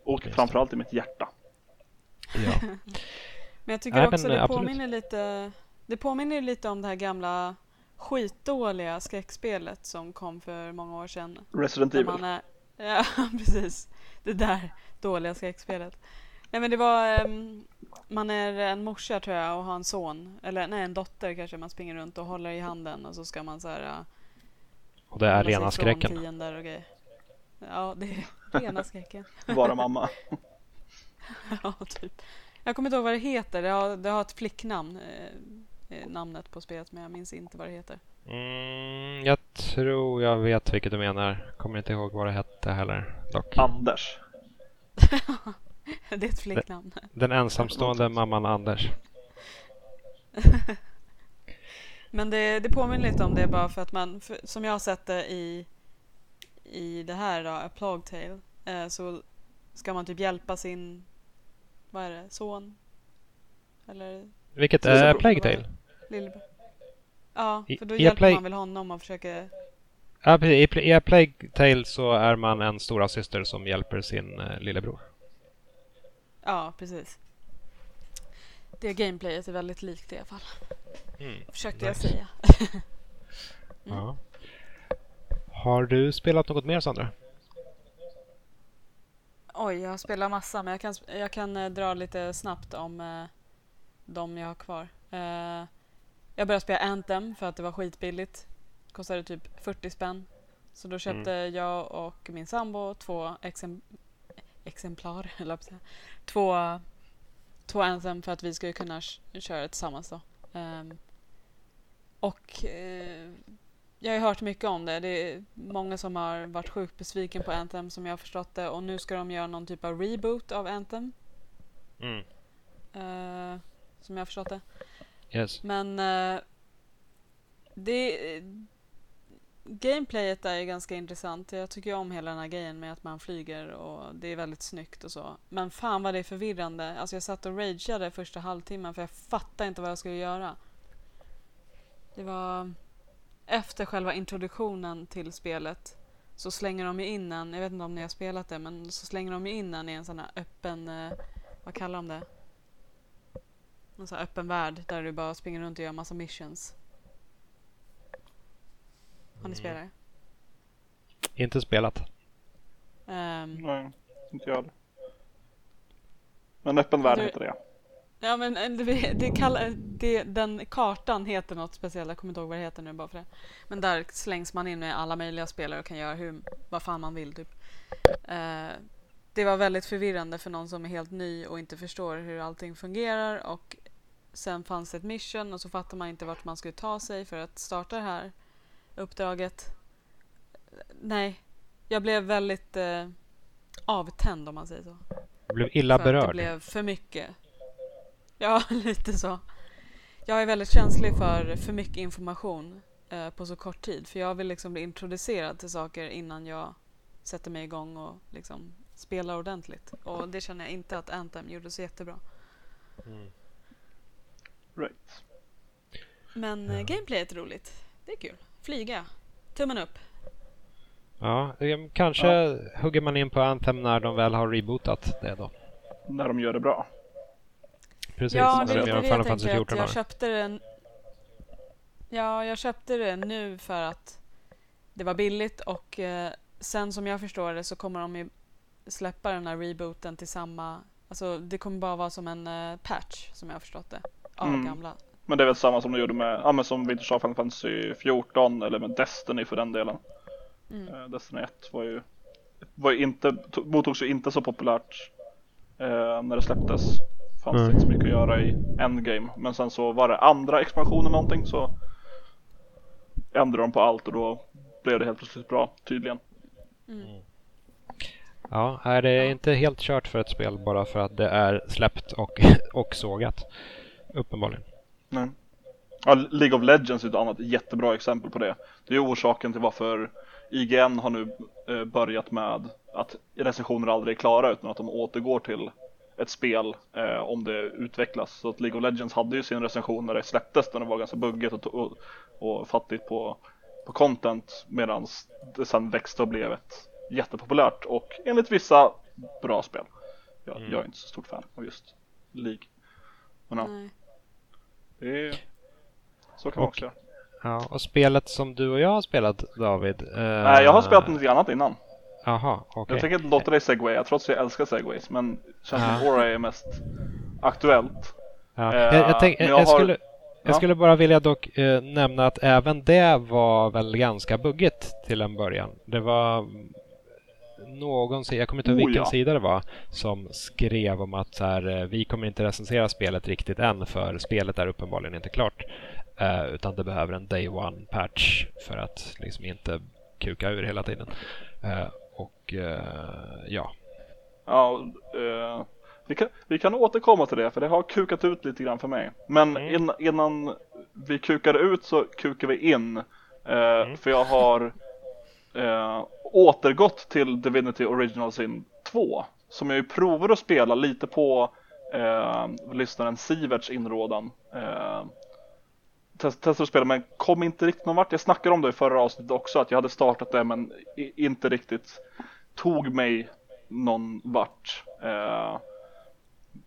Och Just framförallt i mitt hjärta. Ja. *laughs* Men jag tycker Nej, också men, det absolut. påminner lite Det påminner lite om det här gamla skitdåliga skräckspelet som kom för många år sedan. Resident Evil. man är, *laughs* ja, precis. Det där dåliga skräckspelet. Nej men det var, ehm, man är en morsa tror jag och har en son, eller nej en dotter kanske man springer runt och håller i handen och så ska man så här äh, Och det är rena skräcken. fiender och grejer. Ja, det är rena *laughs* skräcken. Vara *laughs* mamma. ja, typ. Jag kommer inte ihåg vad det heter. Det har, det har ett flicknamn, eh, namnet på spelet, men jag minns inte vad det heter. Mm, jag tror jag vet vilket du menar. Kommer inte ihåg vad det hette heller. Dock. Anders. *laughs* det är ett flicknamn. Den ensamstående mamman Anders. *laughs* Men det, det påminner lite om det bara för att man, för, som jag har sett det i, i det här då, A Plague Tale, eh, så ska man typ hjälpa sin, vad är det, son? Eller Vilket är Plague Tale? lillebror? Ja, för då i hjälper Plague- man väl honom och försöker... Ja, precis. I, I A Plague Tale så är man en stora syster som hjälper sin eh, lillebror. Ja, precis. Det gameplayet är väldigt likt i alla fall. Mm. Försökte Nice. jag säga. *laughs* Ja. Har du spelat något mer Sandra? Oj, jag spelar massa men jag kan, jag kan eh, dra lite snabbt om eh, de jag har kvar. Eh, jag började spela Anthem för att det var skitbilligt. Kostade typ 40 spänn. Så då köpte jag och min sambo två exemp exemplar, *laughs* säga. Två, två Anthem för att vi skulle kunna köra det tillsammans då. Ehm, och eh, jag har ju hört mycket om det. Det är många som har varit sjukt besviken på Anthem som jag har förstått det. Och nu ska de göra någon typ av reboot av Anthem. Mm. eh, som jag har förstått det. Yes. Men eh, det... Gameplayet är ju ganska intressant. Jag tycker om hela den här grejen med att man flyger och det är väldigt snyggt och så. Men fan vad det är förvirrande. Alltså jag satt och rageade första halvtimmen för jag fattade inte vad jag skulle göra. Det var efter själva introduktionen till spelet så slänger de ju in en, jag vet inte om ni har spelat det, men så slänger de ju in en i en sån här öppen, eh, vad kallar de det? En sån här öppen värld där du bara springer runt och gör massa missions. Har ni Mm. spelat det? Inte spelat. Ehm, Nej, inte jag heller. Men öppen värld Du- heter det. ja men eh, det, det kallar, det, den kartan heter något speciellt, jag kommer inte ihåg vad det heter nu bara för det. Men där slängs man in med alla möjliga spelare och kan göra hur, vad fan man vill typ. Eh, det var väldigt förvirrande för någon som är helt ny och inte förstår hur allting fungerar och sen fanns det ett mission och så fattar man inte vart man skulle ta sig för att starta det här uppdraget. Nej, jag blev väldigt eh, avtänd om man säger så. Jag blev illa för att det berörd. blev för mycket. Ja, *laughs* lite så. Jag är väldigt känslig för för mycket information eh, på så kort tid. För jag vill liksom bli introducerad till saker innan jag sätter mig igång och liksom spelar ordentligt. Och det känner jag inte att Anthem gjorde så jättebra. Mm. Right. Men eh, gameplayet är roligt. Det är kul. Flyga. Tummen upp. Ja, eh, kanske hugger man in på Anthem när de väl har rebootat det då. När de gör det bra. Precis, ja, när det de är gör lite det Final jag Fantasy tänker. Att 14 jag köpte den. Ja, jag köpte det nu för att det var billigt och eh, sen som jag förstår det så kommer de ju släppa den här rebooten till samma... Alltså det kommer bara vara som en eh, patch som jag har förstått det. Av Mm. gamla. Men det är väl samma som de gjorde med, ja men som vi sa Final Fantasy 14 eller med Destiny för den delen. Mm. Eh, Destiny 1 var ju, var ju inte, to- mottogs ju inte så populärt eh, när det släpptes. Fanns Mm. det inte så mycket att göra i endgame. Men sen så var det andra expansionen med någonting så ändrade de på allt och då blev det helt plötsligt bra tydligen. Mm. Ja, är det Ja. inte helt kört för ett spel bara för att det är släppt och, *laughs* och sågat. Uppenbarligen. Nej. Ja, League of Legends är ett annat jättebra exempel på det. Det är ju orsaken till varför IGN har nu eh, börjat med att recensioner aldrig är klara utan att de återgår till ett spel eh, om det utvecklas. Så att League of Legends hade ju sin recension när det släpptes när det var ganska buggigt och, och, och fattigt på, på content medan det sen växte och blev ett jättepopulärt och enligt vissa bra spel. Jag, Mm. jag är inte så stort fan av just League. Men ja, Nej. Det är, så kan man också göra. Ja, och spelet som du och jag har spelat David? eh, Nej, jag har spelat något annat innan. Jaha, okej. Jag tänker inte låta dig segwaya trots att jag älskar segways. Men känns som. Aura är mest aktuellt. Ja. Eh, Jag, jag, tänk, jag, jag har- skulle, jag Ja. skulle bara vilja dock eh, nämna att även det var väl ganska buggigt till en början. Det var någon sida, jag kommer inte ihåg Oh, vilken ja. sida det var, som skrev om att så här, eh, vi kommer inte recensera spelet riktigt än för spelet är uppenbarligen inte klart. Eh, utan det behöver en day one patch för att liksom inte kuka ur hela tiden. Eh, och ja, Ja, vi, kan, vi kan återkomma till det för det har kukat ut lite grann för mig. Men Mm. in, innan vi kukar ut så kukar vi in. Eh, För jag har eh, återgått till Divinity Original Sin 2. Som jag ju provar att spela lite på eh, lyssnaren Siverts inrådan. Eh, test, testade att spela men kom inte riktigt någon vart. Jag snackade om det i förra avsnittet också att jag hade startat det men inte riktigt tog mig någon vart. Eh,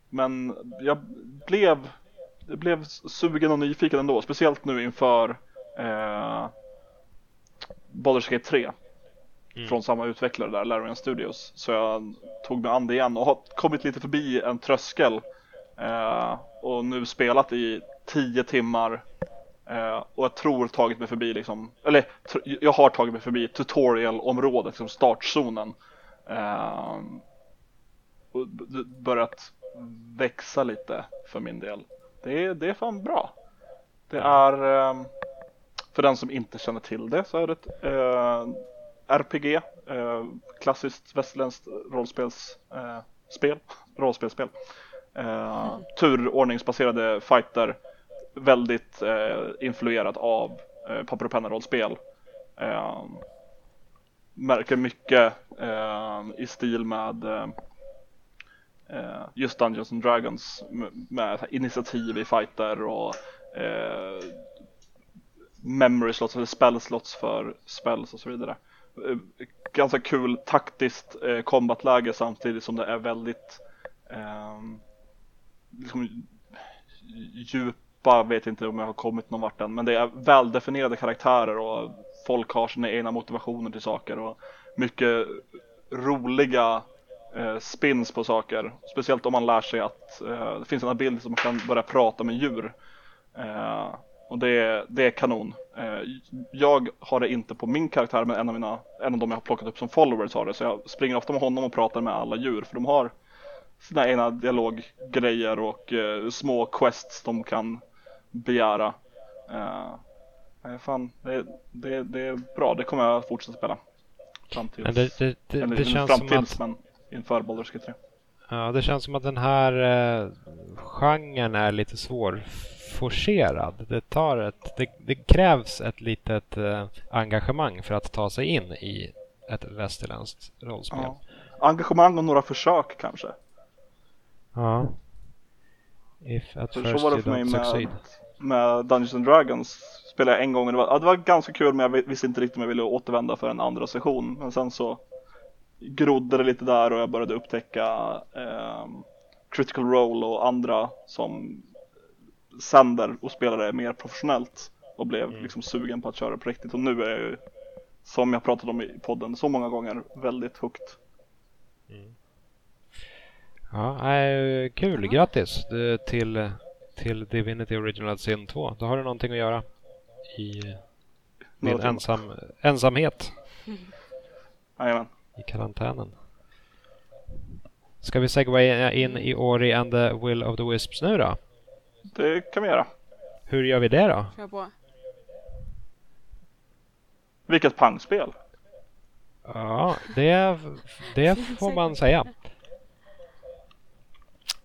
men jag blev, jag blev sugen och nyfiken ändå, speciellt nu inför eh, Baldur's Gate 3 mm. från samma utvecklare där, Larian Studios. Så jag tog mig an det igen och har kommit lite förbi en tröskel eh, och nu spelat i 10 timmar eh, och jag tror tagit mig förbi liksom, eller jag har tagit mig förbi tutorial-området, liksom startzonen. Eh, och börjat växa lite för min del. Det är, det är fan bra. Det är, eh, för den som inte känner till det så är det ett eh, RPG, eh, klassiskt västerländskt rollspelsspel, eh, rollspelsspel. Eh, turordningsbaserade fighter, väldigt eh, influerat av eh, papper och penna-rollspel. Märker mycket i stil med just Dungeons and Dragons med initiativ i fighter och eh, memory slots eller spell slots för spells och så vidare. Eh, ganska kul taktiskt eh, combatläge samtidigt som det är väldigt eh, liksom, djupa, vet inte om jag har kommit någon vart än, men det är väldefinierade karaktärer och folk har sina egna motivationer till saker och mycket roliga eh, spins på saker. Speciellt om man lär sig att eh, det finns en ability som man kan börja prata med djur. Eh, och det, det är kanon. Eh, jag har det inte på min karaktär men en av, mina, en av de jag har plockat upp som followers har det. Så jag springer ofta med honom och pratar med alla djur för de har sina egna dialoggrejer och eh, små quests de kan begära. Eh, fan, det, det, det är bra, det kommer jag fortsätta spela. Fram tills, det, det, det, det känns som att... Men inför Baldur's Gate 3. Ja, det känns som att den här eh, genren är lite svårforcerad. Det, tar ett, det, det krävs ett litet eh, engagemang för att ta sig in i ett västerländskt rollspel. Ja. Engagemang och några försök kanske. Ja. If at så, first så var det för mig med, med Dungeons and Dragons. Spelade jag en gång och det var, ja, det var ganska kul men jag visste inte riktigt om jag ville återvända för en andra session. Men sen så grodde det lite där och jag började upptäcka eh, Critical Role och andra som sänder och spelar det mer professionellt och blev mm. liksom sugen på att köra på riktigt och nu är jag ju som jag pratat om i podden så många gånger väldigt högt. Mm. Ja, äh, kul, grattis eh, till, till Divinity Original Sin 2. Då har du någonting att göra i din ensam, ensamhet. *laughs* Jajamän i karantänen. Ska vi segwaya in i Ori and the Will of the Wisps nu då? Det kan vi göra. Hur gör vi det då? Kör på. Vilket pangspel! Ja, det, det får man säga.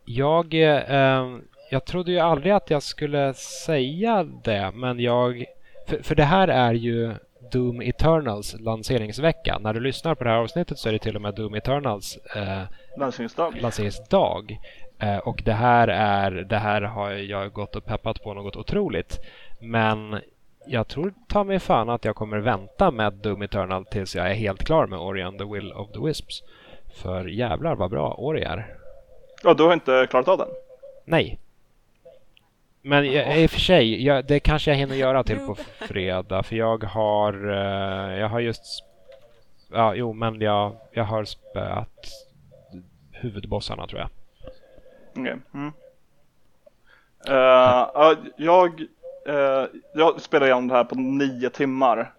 Jag, eh, jag trodde ju aldrig att jag skulle säga det, men jag... För, för det här är ju Doom Eternals lanseringsvecka. När du lyssnar på det här avsnittet så är det till och med Doom Eternals eh, lanseringsdag. lanseringsdag. Eh, och det här, är, det här har jag gått och peppat på något otroligt. Men jag tror ta mig fan att jag kommer vänta med Doom Eternal tills jag är helt klar med Ori and the Will of the Wisps. För jävlar vad bra Ori är. Ja, du har inte klarat av den? Nej. Men jag, i och för sig, jag, det kanske jag hinner göra till *laughs* på fredag för jag har, uh, jag har just, ja jo men jag, jag har spöat huvudbossarna tror jag. Okej. Okay. Mm. Uh, uh, jag, uh, jag spelar igenom det här på nio timmar.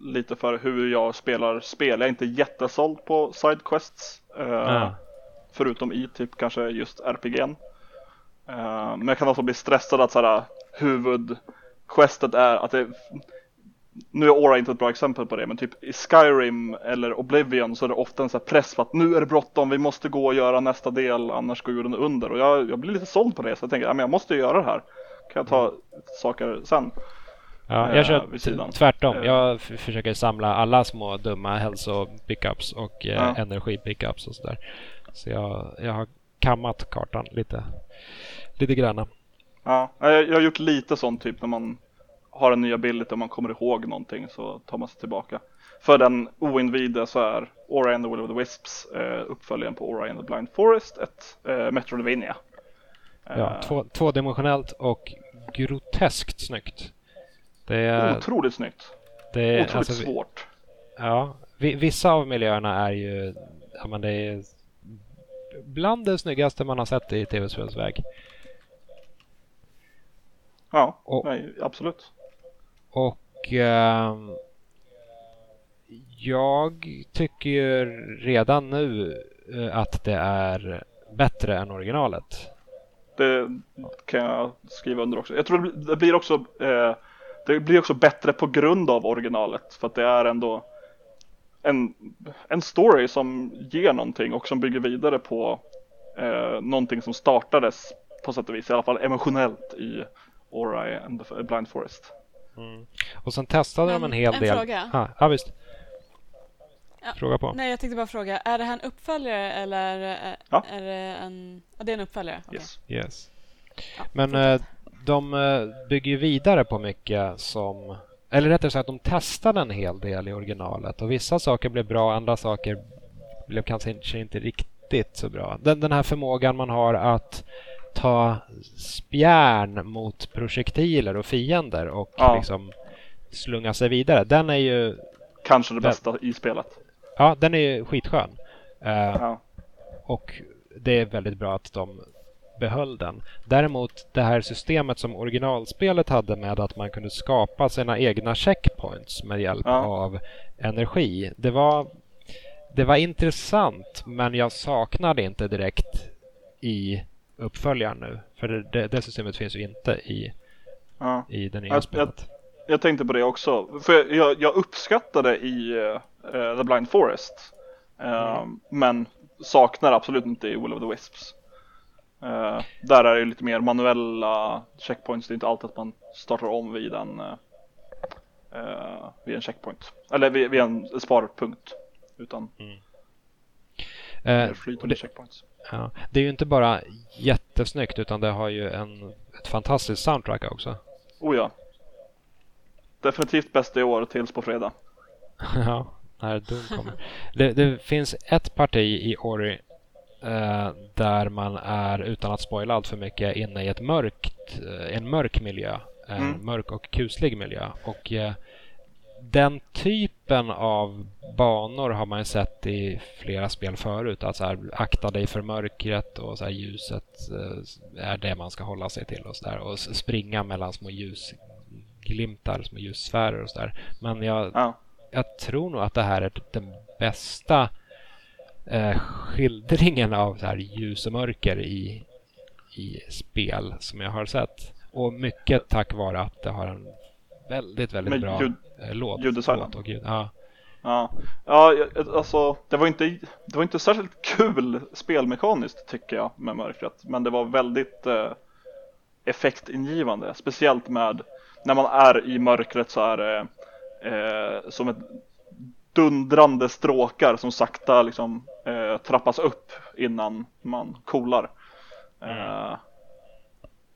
lite för hur jag spelar spel. Jag är inte jättesåld på sidequests. Uh, Förutom i typ kanske just RPG'n. Uh, men jag kan också bli stressad att såhär huvudquestet är att det nu är Aura inte ett bra exempel på det, men typ i Skyrim eller Oblivion så är det ofta en sån press på att nu är det bråttom, vi måste gå och göra nästa del, annars går jorden under. Och jag, jag blir lite såld på det, så jag tänker, ja, men jag måste göra det här. Kan jag ta saker sen? Ja, jag eh, kör tvärtom. Eh. Jag försöker samla alla små dumma hälso-pickups och eh, ja. energi-pickups och sådär. Så jag, jag har kammat kartan lite, lite grann. Ja, jag, jag har gjort lite sånt typ när man har en ny ability och man kommer ihåg någonting så tar man sig tillbaka. För den oinvigde så är Ori and the Will of the Wisps eh, uppföljaren på Ori and the Blind Forest ett eh, Metroidvania. Ja, Eh, två, tvådimensionellt och groteskt snyggt. Det är, Otroligt snyggt. det är Otroligt alltså, svårt. Ja, vi- vissa av miljöerna är ju, ja men det är bland det snyggaste man har sett i tv-spelsväg. Ja, Och- nej, absolut. Och eh, jag tycker ju redan nu eh, att det är bättre än originalet. Det kan jag skriva under också. Jag tror det blir, det blir också eh, det blir också bättre på grund av originalet för att det är ändå en, en story som ger någonting och som bygger vidare på eh, någonting som startades på sätt och vis, i alla fall emotionellt i Ori and the Blind Forest. Och sen testade de Men en hel en del. fråga. Ah, ja, visst. Ja. Fråga på. Nej, jag tänkte bara fråga. Är det här en uppföljare eller är, Ja. är det en... Ja, det är en uppföljare. Okej. Yes. Yes. Ja, Men eh, de eh, bygger ju vidare på mycket som... Eller rättare sagt, de testade en hel del i originalet och vissa saker blev bra, andra saker blev kanske inte riktigt så bra. Den, den här förmågan man har att ta spjärn mot projektiler och fiender och Ja. liksom slunga sig vidare. Den är ju, Kanske det Den- bästa i spelet. ja, den är ju skitskön. Eh, Ja. och det är väldigt bra att de behöll den. Däremot det här systemet som originalspelet hade med att man kunde skapa sina egna checkpoints med hjälp Ja. av energi. Det var, det var intressant men jag saknade inte direkt i uppföljaren nu. För det, det, det systemet finns ju inte i, Ja. i det nya Jag- jag- spelet. Jag tänkte på det också. För jag, jag, jag uppskattade i eh, The Blind Forest. Eh, Men saknar absolut inte i Will of the Wisps. Eh, där är det lite mer manuella checkpoints. Det är inte alltid att man startar om vid en, eh, vid en checkpoint. Eller vid, vid en sparpunkt. Utan mer och flytande det, checkpoints. Ja, det är ju inte bara jättesnyggt utan det har ju en, ett fantastiskt soundtrack också. Oh ja. Definitivt bäst i år tills på fredag. *laughs* Ja, när Doom kommer. Det, det finns ett parti i Ori eh, där man är, utan att spoila allt för mycket, inne i ett mörkt, eh, en mörk miljö. En Mm. mörk och kuslig miljö. Och eh, den typen av banor har man ju sett i flera spel förut. Att så här, akta dig för mörkret och så här, ljuset eh, är det man ska hålla sig till och så där. Och springa mellan små ljusglimtar, små ljussfärer och så där. Men jag Ja. jag tror nog att det här är den bästa eh, skildringen av så här ljus och mörker i, i spel som jag har sett. Och mycket tack vare att det har en väldigt, väldigt Med bra ljud- eh, låt. ljuddesignen. låt och ljud. Ja. Ja, ja alltså det var inte, det var inte särskilt kul spelmekaniskt tycker jag med mörkret. Men det var väldigt eh, effektingivande. Speciellt med när man är i mörkret så är det eh, som ett dundrande stråkar som sakta liksom eh, trappas upp innan man coolar. Eh,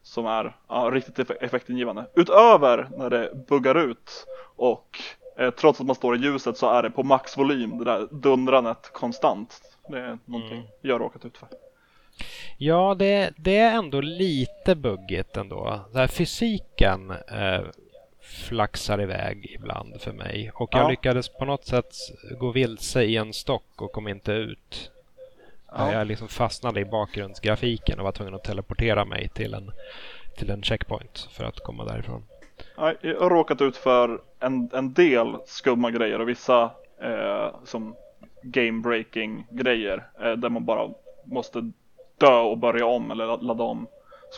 som är ja, riktigt eff- effektingivande. Utöver när det buggar ut och eh, trots att man står i ljuset så är det på maxvolym, det där dundrandet konstant. Det är någonting Mm. jag råkat ut för. Ja, det, det är ändå lite buggigt ändå. Den här fysiken eh, flaxar iväg ibland för mig. Och jag Ja. lyckades på något sätt gå vilse i en stock och kom inte ut. Ja. Jag liksom fastnade i bakgrundsgrafiken och var tvungen att teleportera mig till en, till en checkpoint för att komma därifrån. Ja, Jag har råkat ut för en, en del skumma grejer och vissa eh, som game breaking grejer eh, där man bara måste dö och börja om eller la- ladda om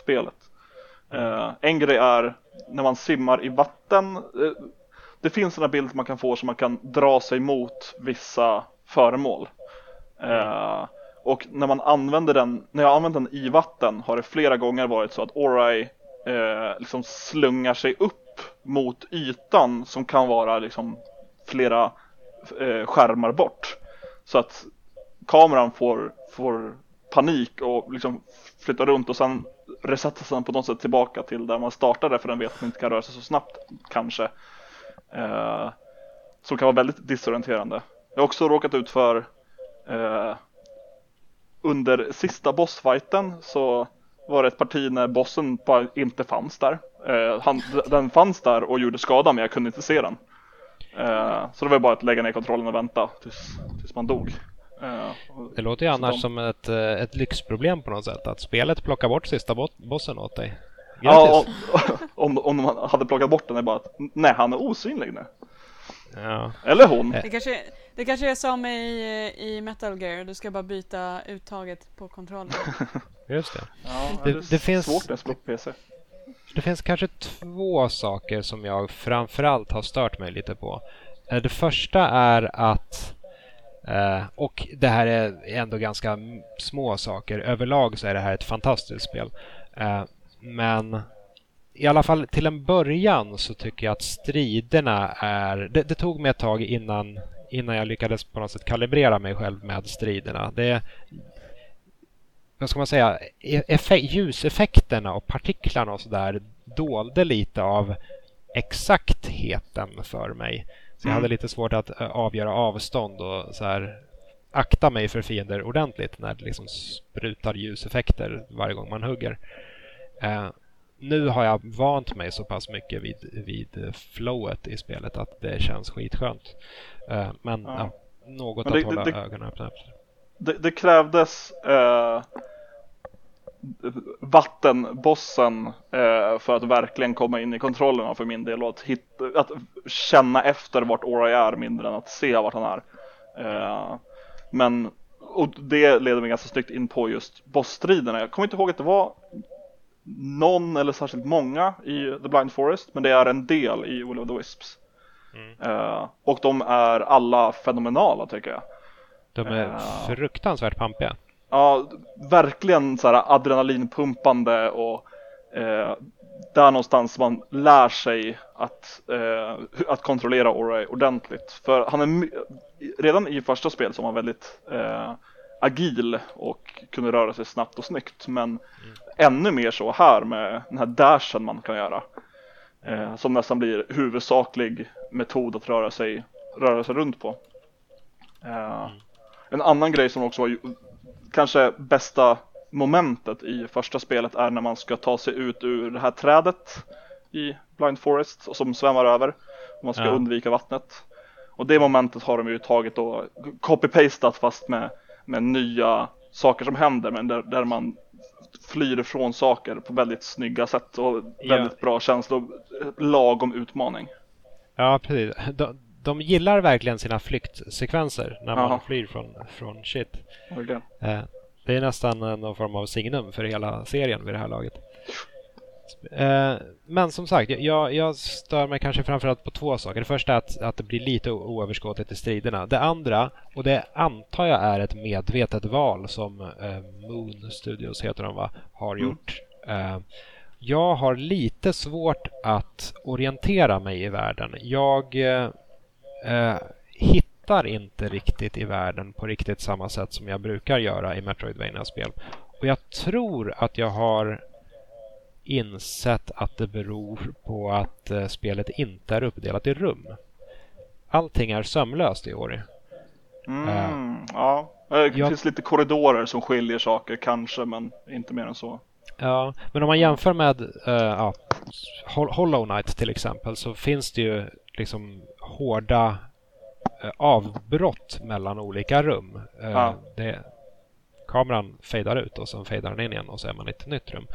spelet. Eh, en grej är när man simmar i vatten. Eh, det finns sådana bilder man kan få som man kan dra sig mot vissa föremål. Eh, och när man använder den, när jag använder den i vatten har det flera gånger varit så att Orai eh, liksom slungar sig upp mot ytan som kan vara liksom flera eh, skärmar bort. Så att kameran får, får panik och liksom flyttar runt och sen resettas den på något sätt tillbaka till där man startade för den vet att man inte kan röra sig så snabbt kanske. Eh, som kan vara väldigt disorienterande. Jag har också råkat ut för eh, under sista bossfighten så var det ett parti när bossen bara inte fanns där. Eh, han, den fanns där och gjorde skada men jag kunde inte se den. Eh, så det var bara att lägga ner kontrollen och vänta tills, tills man dog. Eh, Det låter ju annars de- som ett, eh, ett lyxproblem på något sätt. Att spelet plockar bort sista bot- bossen åt dig. Ja, Grattis! om, *laughs* om, om de hade plockat bort den är bara att nej han är osynlig nu. Ja. Eller hon. Det kanske, det kanske är som i, i Metal Gear, du ska bara byta uttaget på kontrollen. *laughs* Just det. Ja, Det- det, det finns- svårt PC. Det finns kanske två saker som jag framförallt har stört mig lite på. Eh, Det första är att, eh, och det här är ändå ganska små saker, överlag så är det här ett fantastiskt spel. Eh, Men i alla fall till en början så tycker jag att striderna är... Det, det tog mig ett tag innan, innan jag lyckades på något sätt kalibrera mig själv med striderna. Det, vad ska man säga, e- effe- ljuseffekterna och partiklarna och sådär dolde lite av exaktheten för mig. Så jag Mm. hade lite svårt att eh, avgöra avstånd och så här akta mig för fiender ordentligt när det liksom sprutar ljuseffekter varje gång man hugger. Nu har jag vant mig så pass mycket vid, vid eh, flowet i spelet att det känns skitskönt. Eh, men Ja. ja, något Men att det- hålla det- ögonen öppna efter. Det, det krävdes eh, vattenbossen eh, för att verkligen komma in i kontrollerna för min del och att, hitta, att känna efter vart Ori är mindre än att se vart han är. Men och det leder mig ganska snyggt in på just bossstriderna. Jag kommer inte ihåg att det var någon eller särskilt många i The Blind Forest men det är en del i Will of the Wisps. Mm. Eh, och de är alla fenomenala tycker jag. De är Ja. fruktansvärt pampiga. Ja, verkligen så här adrenalinpumpande och eh, där någonstans man lär sig att, att kontrollera Ori ordentligt. För han är redan i första spelet så var han väldigt agil och kunde röra sig snabbt och snyggt. Men ännu mer så här med den här dashen man kan göra. Eh, som nästan blir huvudsaklig metod att röra sig, röra sig runt på. Eh, En annan grej som också var kanske bästa momentet i första spelet är när man ska ta sig ut ur det här trädet i Blind Forest och som svämmar över. Och man ska Ja. undvika vattnet. Och det momentet har de ju tagit och copy-pastat fast med, med nya saker som händer men där, där man flyr ifrån saker på väldigt snygga sätt och Ja. väldigt bra känsla och lagom utmaning. Ja, precis. De, de gillar verkligen sina flyktsekvenser när man Jaha. flyr från, från shit. Verkligen. Eh, det är nästan någon form av signum för hela serien vid det här laget. Eh, men som sagt, jag, jag stör mig kanske framförallt på två saker. Det första är att, att det blir lite oöverskådligt i striderna. Det andra, och det antar jag är ett medvetet val som eh, Moon Studios heter de va, har Mm. gjort. Eh, jag har lite svårt att orientera mig i världen. Jag eh, eh, hittar inte riktigt i världen på riktigt samma sätt som jag brukar göra i Metroidvania-spel. Och jag tror att jag har insett att det beror på att eh, spelet inte är uppdelat i rum. Allting är sömlöst i Ori. Mm, ja. Eh, Det jag- finns lite korridorer som skiljer saker kanske men inte mer än så. Ja, men om man jämför med eh, ja, Hol- Hollow Knight till exempel så finns det ju liksom hårda eh, avbrott mellan olika rum. Eh, Ja. det, kameran fejdar ut och sen fejdar den in igen och så är man i ett nytt rum.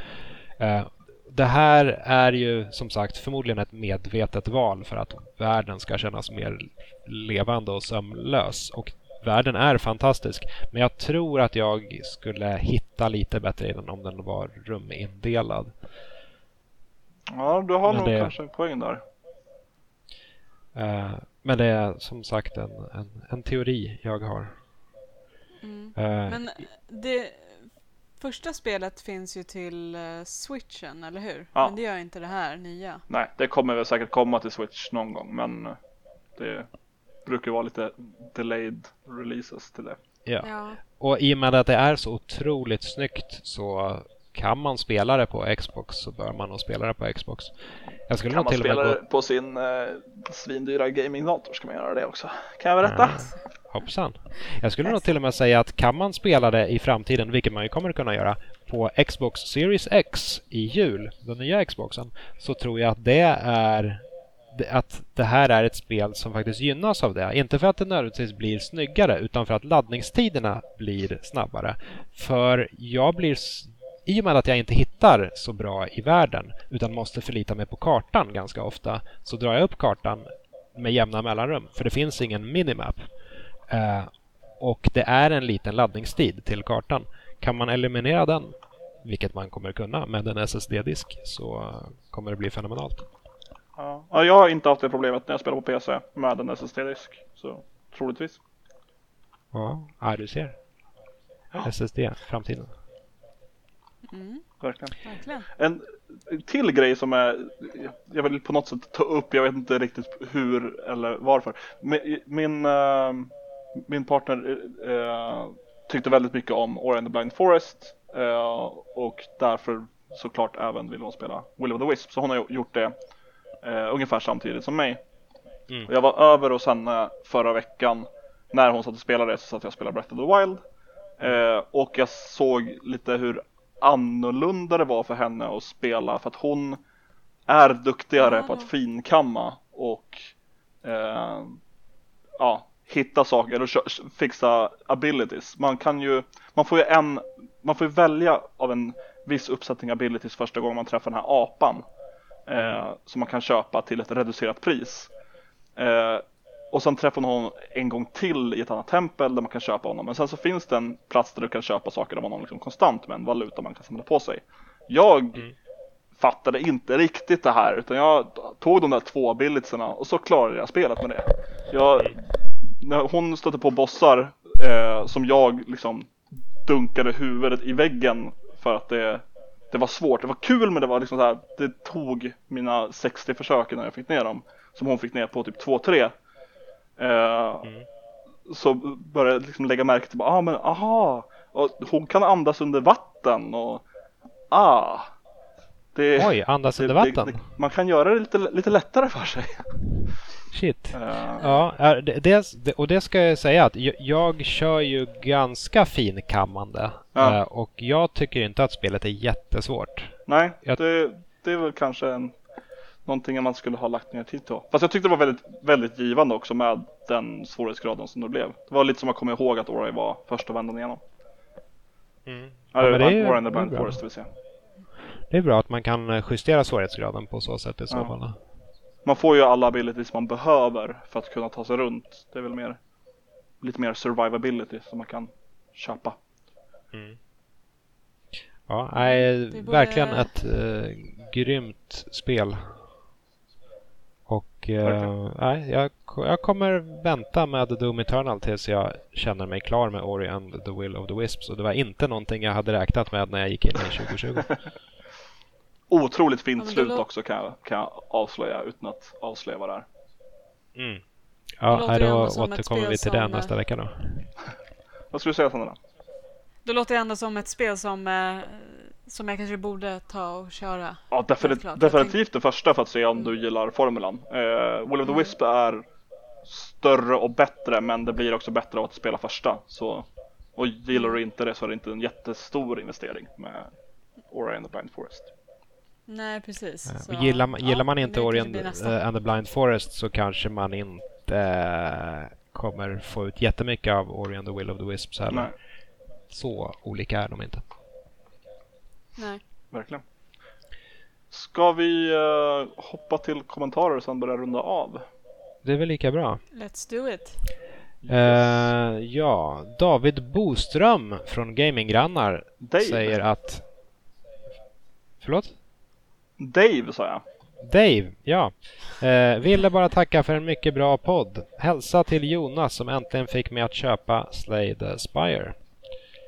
Eh, det här är ju som sagt förmodligen ett medvetet val för att världen ska kännas mer levande och sömlös. Och världen är fantastisk. Men jag tror att jag skulle hitta lite bättre i den om den var rumindelad. Ja, du har Men nog det- kanske en poäng där. Eh, men det är som sagt en, en, en teori jag har. Mm. Eh, Men det första spelet finns ju till eh, switchen, eller hur? Ja. Men det gör inte det här nya. Nej, det kommer väl säkert komma till Switch någon gång men eh, det brukar vara lite delayed releases till det. ja. Ja. Och i och med att det är så otroligt snyggt så kan man spela det på Xbox så bör man nog spela det på Xbox. Jag skulle kan nog man till spela det gå... på sin eh, svindyra gamingdator ska man göra det också. Kan jag berätta? Ja, hoppsan. Jag skulle nog till och med säga att kan man spela det i framtiden, vilket man ju kommer att kunna göra, på Xbox Series X i jul, den nya Xboxen, så tror jag att det är att det här är ett spel som faktiskt gynnas av det. Inte för att det nödvändigtvis blir snyggare utan för att laddningstiderna blir snabbare. För jag blir i och med att jag inte hittar så bra i världen utan måste förlita mig på kartan ganska ofta så drar jag upp kartan med jämna mellanrum för det finns ingen minimap. Eh, och det är en liten laddningstid till kartan. Kan man eliminera den, vilket man kommer kunna med en SSD-disk, så kommer det bli fenomenalt. Ja. jag har inte haft det problemet när jag spelar på PC med en SSD-disk. Så troligtvis. Ja, ja du ser. Ja. SSD, framtiden. Mm. Verkligen. Verkligen. En till grej som är, jag vill på något sätt ta upp, jag vet inte riktigt hur eller varför. Min, min, uh, min partner uh, tyckte väldigt mycket om Ori and the Blind Forest uh, och därför såklart även vill hon spela Will of the Wisp. Så hon har gjort det ungefär samtidigt som mig. Mm. jag var över hos henne förra veckan när hon satt och spelade så satt jag och spelade Breath of the Wild. och jag såg lite hur annorlunda det var för henne att spela för att hon är duktigare på att finkamma och eh, ja, hitta saker och fixa abilities. Man kan ju, man får ju en, man får ju välja av en viss uppsättning abilities första gången man träffar den här apan eh, som man kan köpa till ett reducerat pris. Eh, och sen träffar man honom en gång till i ett annat tempel där man kan köpa honom. Men sen så finns det en plats där du kan köpa saker av honom liksom konstant med en valuta man kan samla på sig. Jag mm. fattade inte riktigt det här utan jag tog de där två abilitiesarna och så klarade jag spelet med det. Jag, när hon stötte på bossar eh, som jag liksom dunkade huvudet i väggen för att det, det var svårt. Det var kul men det var liksom så här, det tog mina 60 försök när jag fick ner dem. Som hon fick ner på typ 2-3. Eh, mm. Så började jag liksom lägga märke till, ah men aha, och hon kan andas under vatten och ah. Det, Oj, andas det, under vatten? Det, man kan göra det lite, lite lättare för sig. Shit. Uh. Ja, det, och det ska jag säga att jag, kör ju ganska finkammande. Ja. Uh, och jag tycker inte att spelet är jättesvårt. Nej, det, det är väl kanske en någonting man skulle ha lagt ner tid på. Fast jag tyckte det var väldigt, väldigt givande också med den svårighetsgraden som det blev. Det var lite som att komma ihåg att Ori var första vändan igenom. Mm. Ja, ja, det är, Ori and the Blind Forest vill säga. Det är bra att man kan eh, justera svårighetsgraden på så sätt i så ja. Man får ju alla abilities man behöver för att kunna ta sig runt. Det är väl mer lite mer survivability som man kan köpa. Mm. Ja, nej, verkligen ett äh, grymt spel. Och eh, nej, jag, jag kommer vänta med Doom Eternal tills jag känner mig klar med Ori and the Will of the Wisps. Och det var inte någonting jag hade räknat med när jag gick in i 2020. *laughs* Otroligt fint slut också kan jag, kan jag avslöja utan att avslöja vad det är. Mm. Ja, då återkommer vi till det nästa vecka då. *laughs* vad skulle du säga Sandra? Det låter ändå som ett spel som eh, som jag kanske borde ta och köra. Ja, definitivt, definitivt det första för att se om du gillar formulan. Uh, Will of the mm. Wisp är större och bättre men det blir också bättre av att spela första. Så, och gillar du inte det så är det inte en jättestor investering med Ori and the Blind Forest. Nej, precis. Så, gillar, man, gillar man inte Ori and, uh, and the Blind Forest så kanske man inte uh, kommer få ut jättemycket av Ori and the Will of the Wisps heller. Så olika är de inte. Nej. Verkligen. Ska vi uh, hoppa till kommentarer och sen börja runda av? Det är väl lika bra. Let's do it. Uh, ja, David Boström från Gaminggrannar säger att... Förlåt? Dave sa jag. Dave, ja. Uh, ville bara tacka för en mycket bra podd. Hälsa till Jonas som äntligen fick mig att köpa Slay the Spire.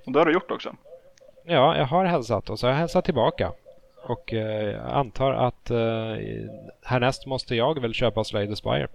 Och det har du gjort också. Ja, jag har hälsat och så har jag hälsat tillbaka. Och eh, jag antar att eh, härnäst måste jag väl köpa Slay the Spire.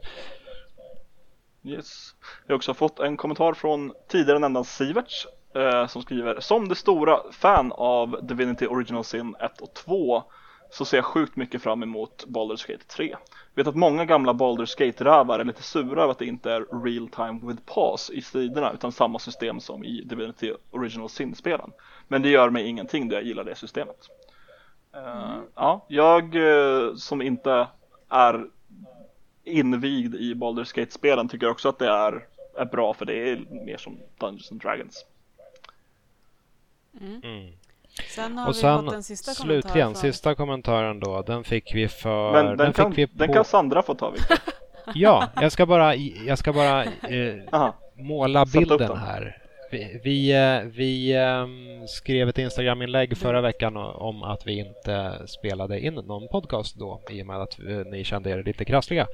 Yes. Vi har också fått en kommentar från tidigare nämnda Siverts eh, som skriver Som det stora fan av Divinity Original Sin 1 och 2 så ser jag sjukt mycket fram emot Baldur's Gate 3. Vet att många gamla Baldur's Gate-rävar är lite sura över att det inte är real time with pause i striderna utan samma system som i Divinity Original Sin-spelen. Men det gör mig ingenting då jag gillar det systemet. Uh, ja, jag uh, som inte är invigd i Baldur's Gate-spelen tycker också att det är, är bra för det är mer som Dungeons and Dragons. Mm. Mm. Sen har Och vi sen fått en sista slutligen, kommentar från... sista kommentaren då, den fick vi för... Men den, den kan, fick vi den på... kan Sandra få ta Victor. *laughs* Ja, jag ska bara, jag ska bara eh, måla bilden den. här. Vi, vi, eh, vi ehm, skrev ett Instagram-inlägg förra veckan om att vi inte spelade in någon podcast då i och med att eh, ni kände er lite krassliga.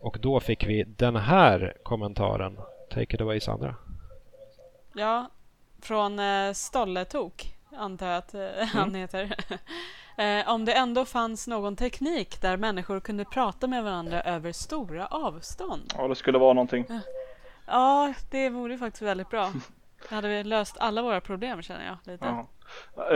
Och då fick vi den här kommentaren. Take it away Sandra. Ja, från eh, Stolletok antar jag att eh, han heter. *laughs* eh, om det ändå fanns någon teknik där människor kunde prata med varandra över stora avstånd. Ja, det skulle vara någonting. Ja, det vore faktiskt väldigt bra. *laughs* Det hade vi löst alla våra problem känner jag lite. Ja.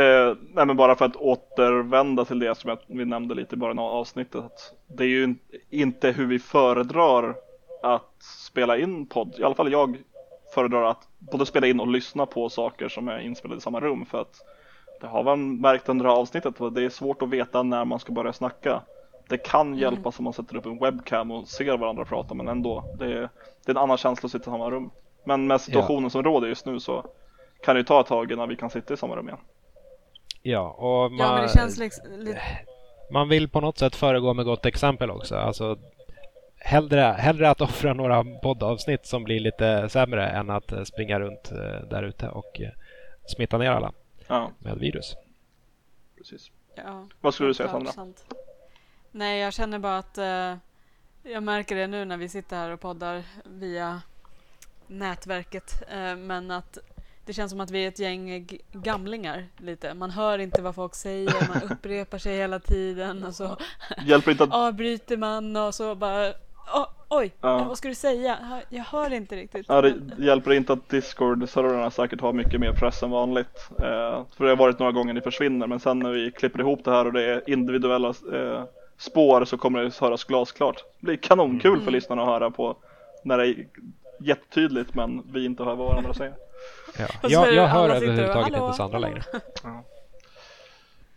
Eh, nej men bara för att återvända till det som jag, vi nämnde lite i början av avsnittet. Det är ju in- inte hur vi föredrar att spela in podd. I alla fall jag föredrar att både spela in och lyssna på saker som är inspelade i samma rum. För att det har man märkt under det här avsnittet. att Det är svårt att veta när man ska börja snacka. Det kan hjälpa om man sätter upp en webcam och ser varandra prata men ändå. Det är, det är en annan känsla att sitta i samma rum. Men med situationen som råder just nu så kan det ju ta ett tag innan vi kan sitta i samma rum igen. Ja, och man, Ja, men det känns liksom lite... man vill på något sätt föregå med gott exempel också. Alltså, hellre, hellre att offra några poddavsnitt som blir lite sämre än att eh, springa runt eh, där ute och eh, smitta ner alla Ja, med virus. precis. Ja, Vad skulle du säga Sandra? sant. Nej, jag känner bara att eh, jag märker det nu när vi sitter här och poddar via nätverket. Eh, men att det känns som att vi är ett gäng gamlingar lite. Man hör inte vad folk säger, man *laughs* upprepar sig hela tiden och så Hjälper inte att avbryter man och så bara "Åh, Oj, Ja. vad ska du säga? Jag- hör inte riktigt. Ja, det hjälper inte att Discord-servrarna säkert har mycket mer press än vanligt. Eh, för det har varit några gånger ni försvinner, men sen när vi klipper ihop det här och det är individuella eh, spår så kommer det höras glasklart. Det blir kanonkul för lyssnarna att höra på när det är jättetydligt men vi inte hör vad varandra säger. Ja. Jag, jag hör överhuvudtaget "Hallå, inte Sandra hallå." längre.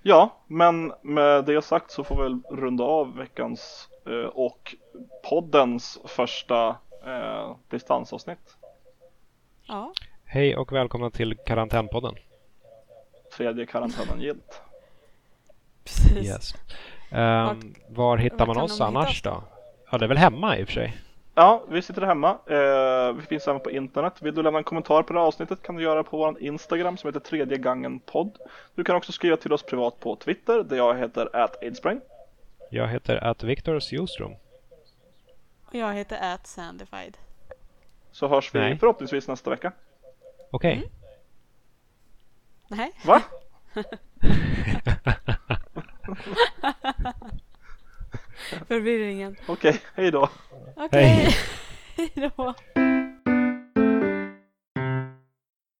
Ja, men med det sagt så får vi väl runda av veckans och poddens första eh, distansavsnitt. Ja, Hej och välkomna till Karantänpodden. Tredje karantänen gilt. precis. Yes. Ehm, var hittar vart man oss annars hittas då? Ja, det är väl hemma i och för sig. Ja, vi sitter hemma. Eh, vi finns även på internet. Vill du lämna en kommentar på det här avsnittet kan du göra på vår Instagram som heter tredje gången podd. Du kan också skriva till oss privat på Twitter där jag heter ataidsbrain. Jag heter att Viktor Sjöström. Och jag heter At Sandified. Så hörs vi Nej. förhoppningsvis nästa vecka. Okej. Mm. Nej, Va? *laughs* *laughs* förvirringen. Okej, hej då. Okej, hej *laughs* då.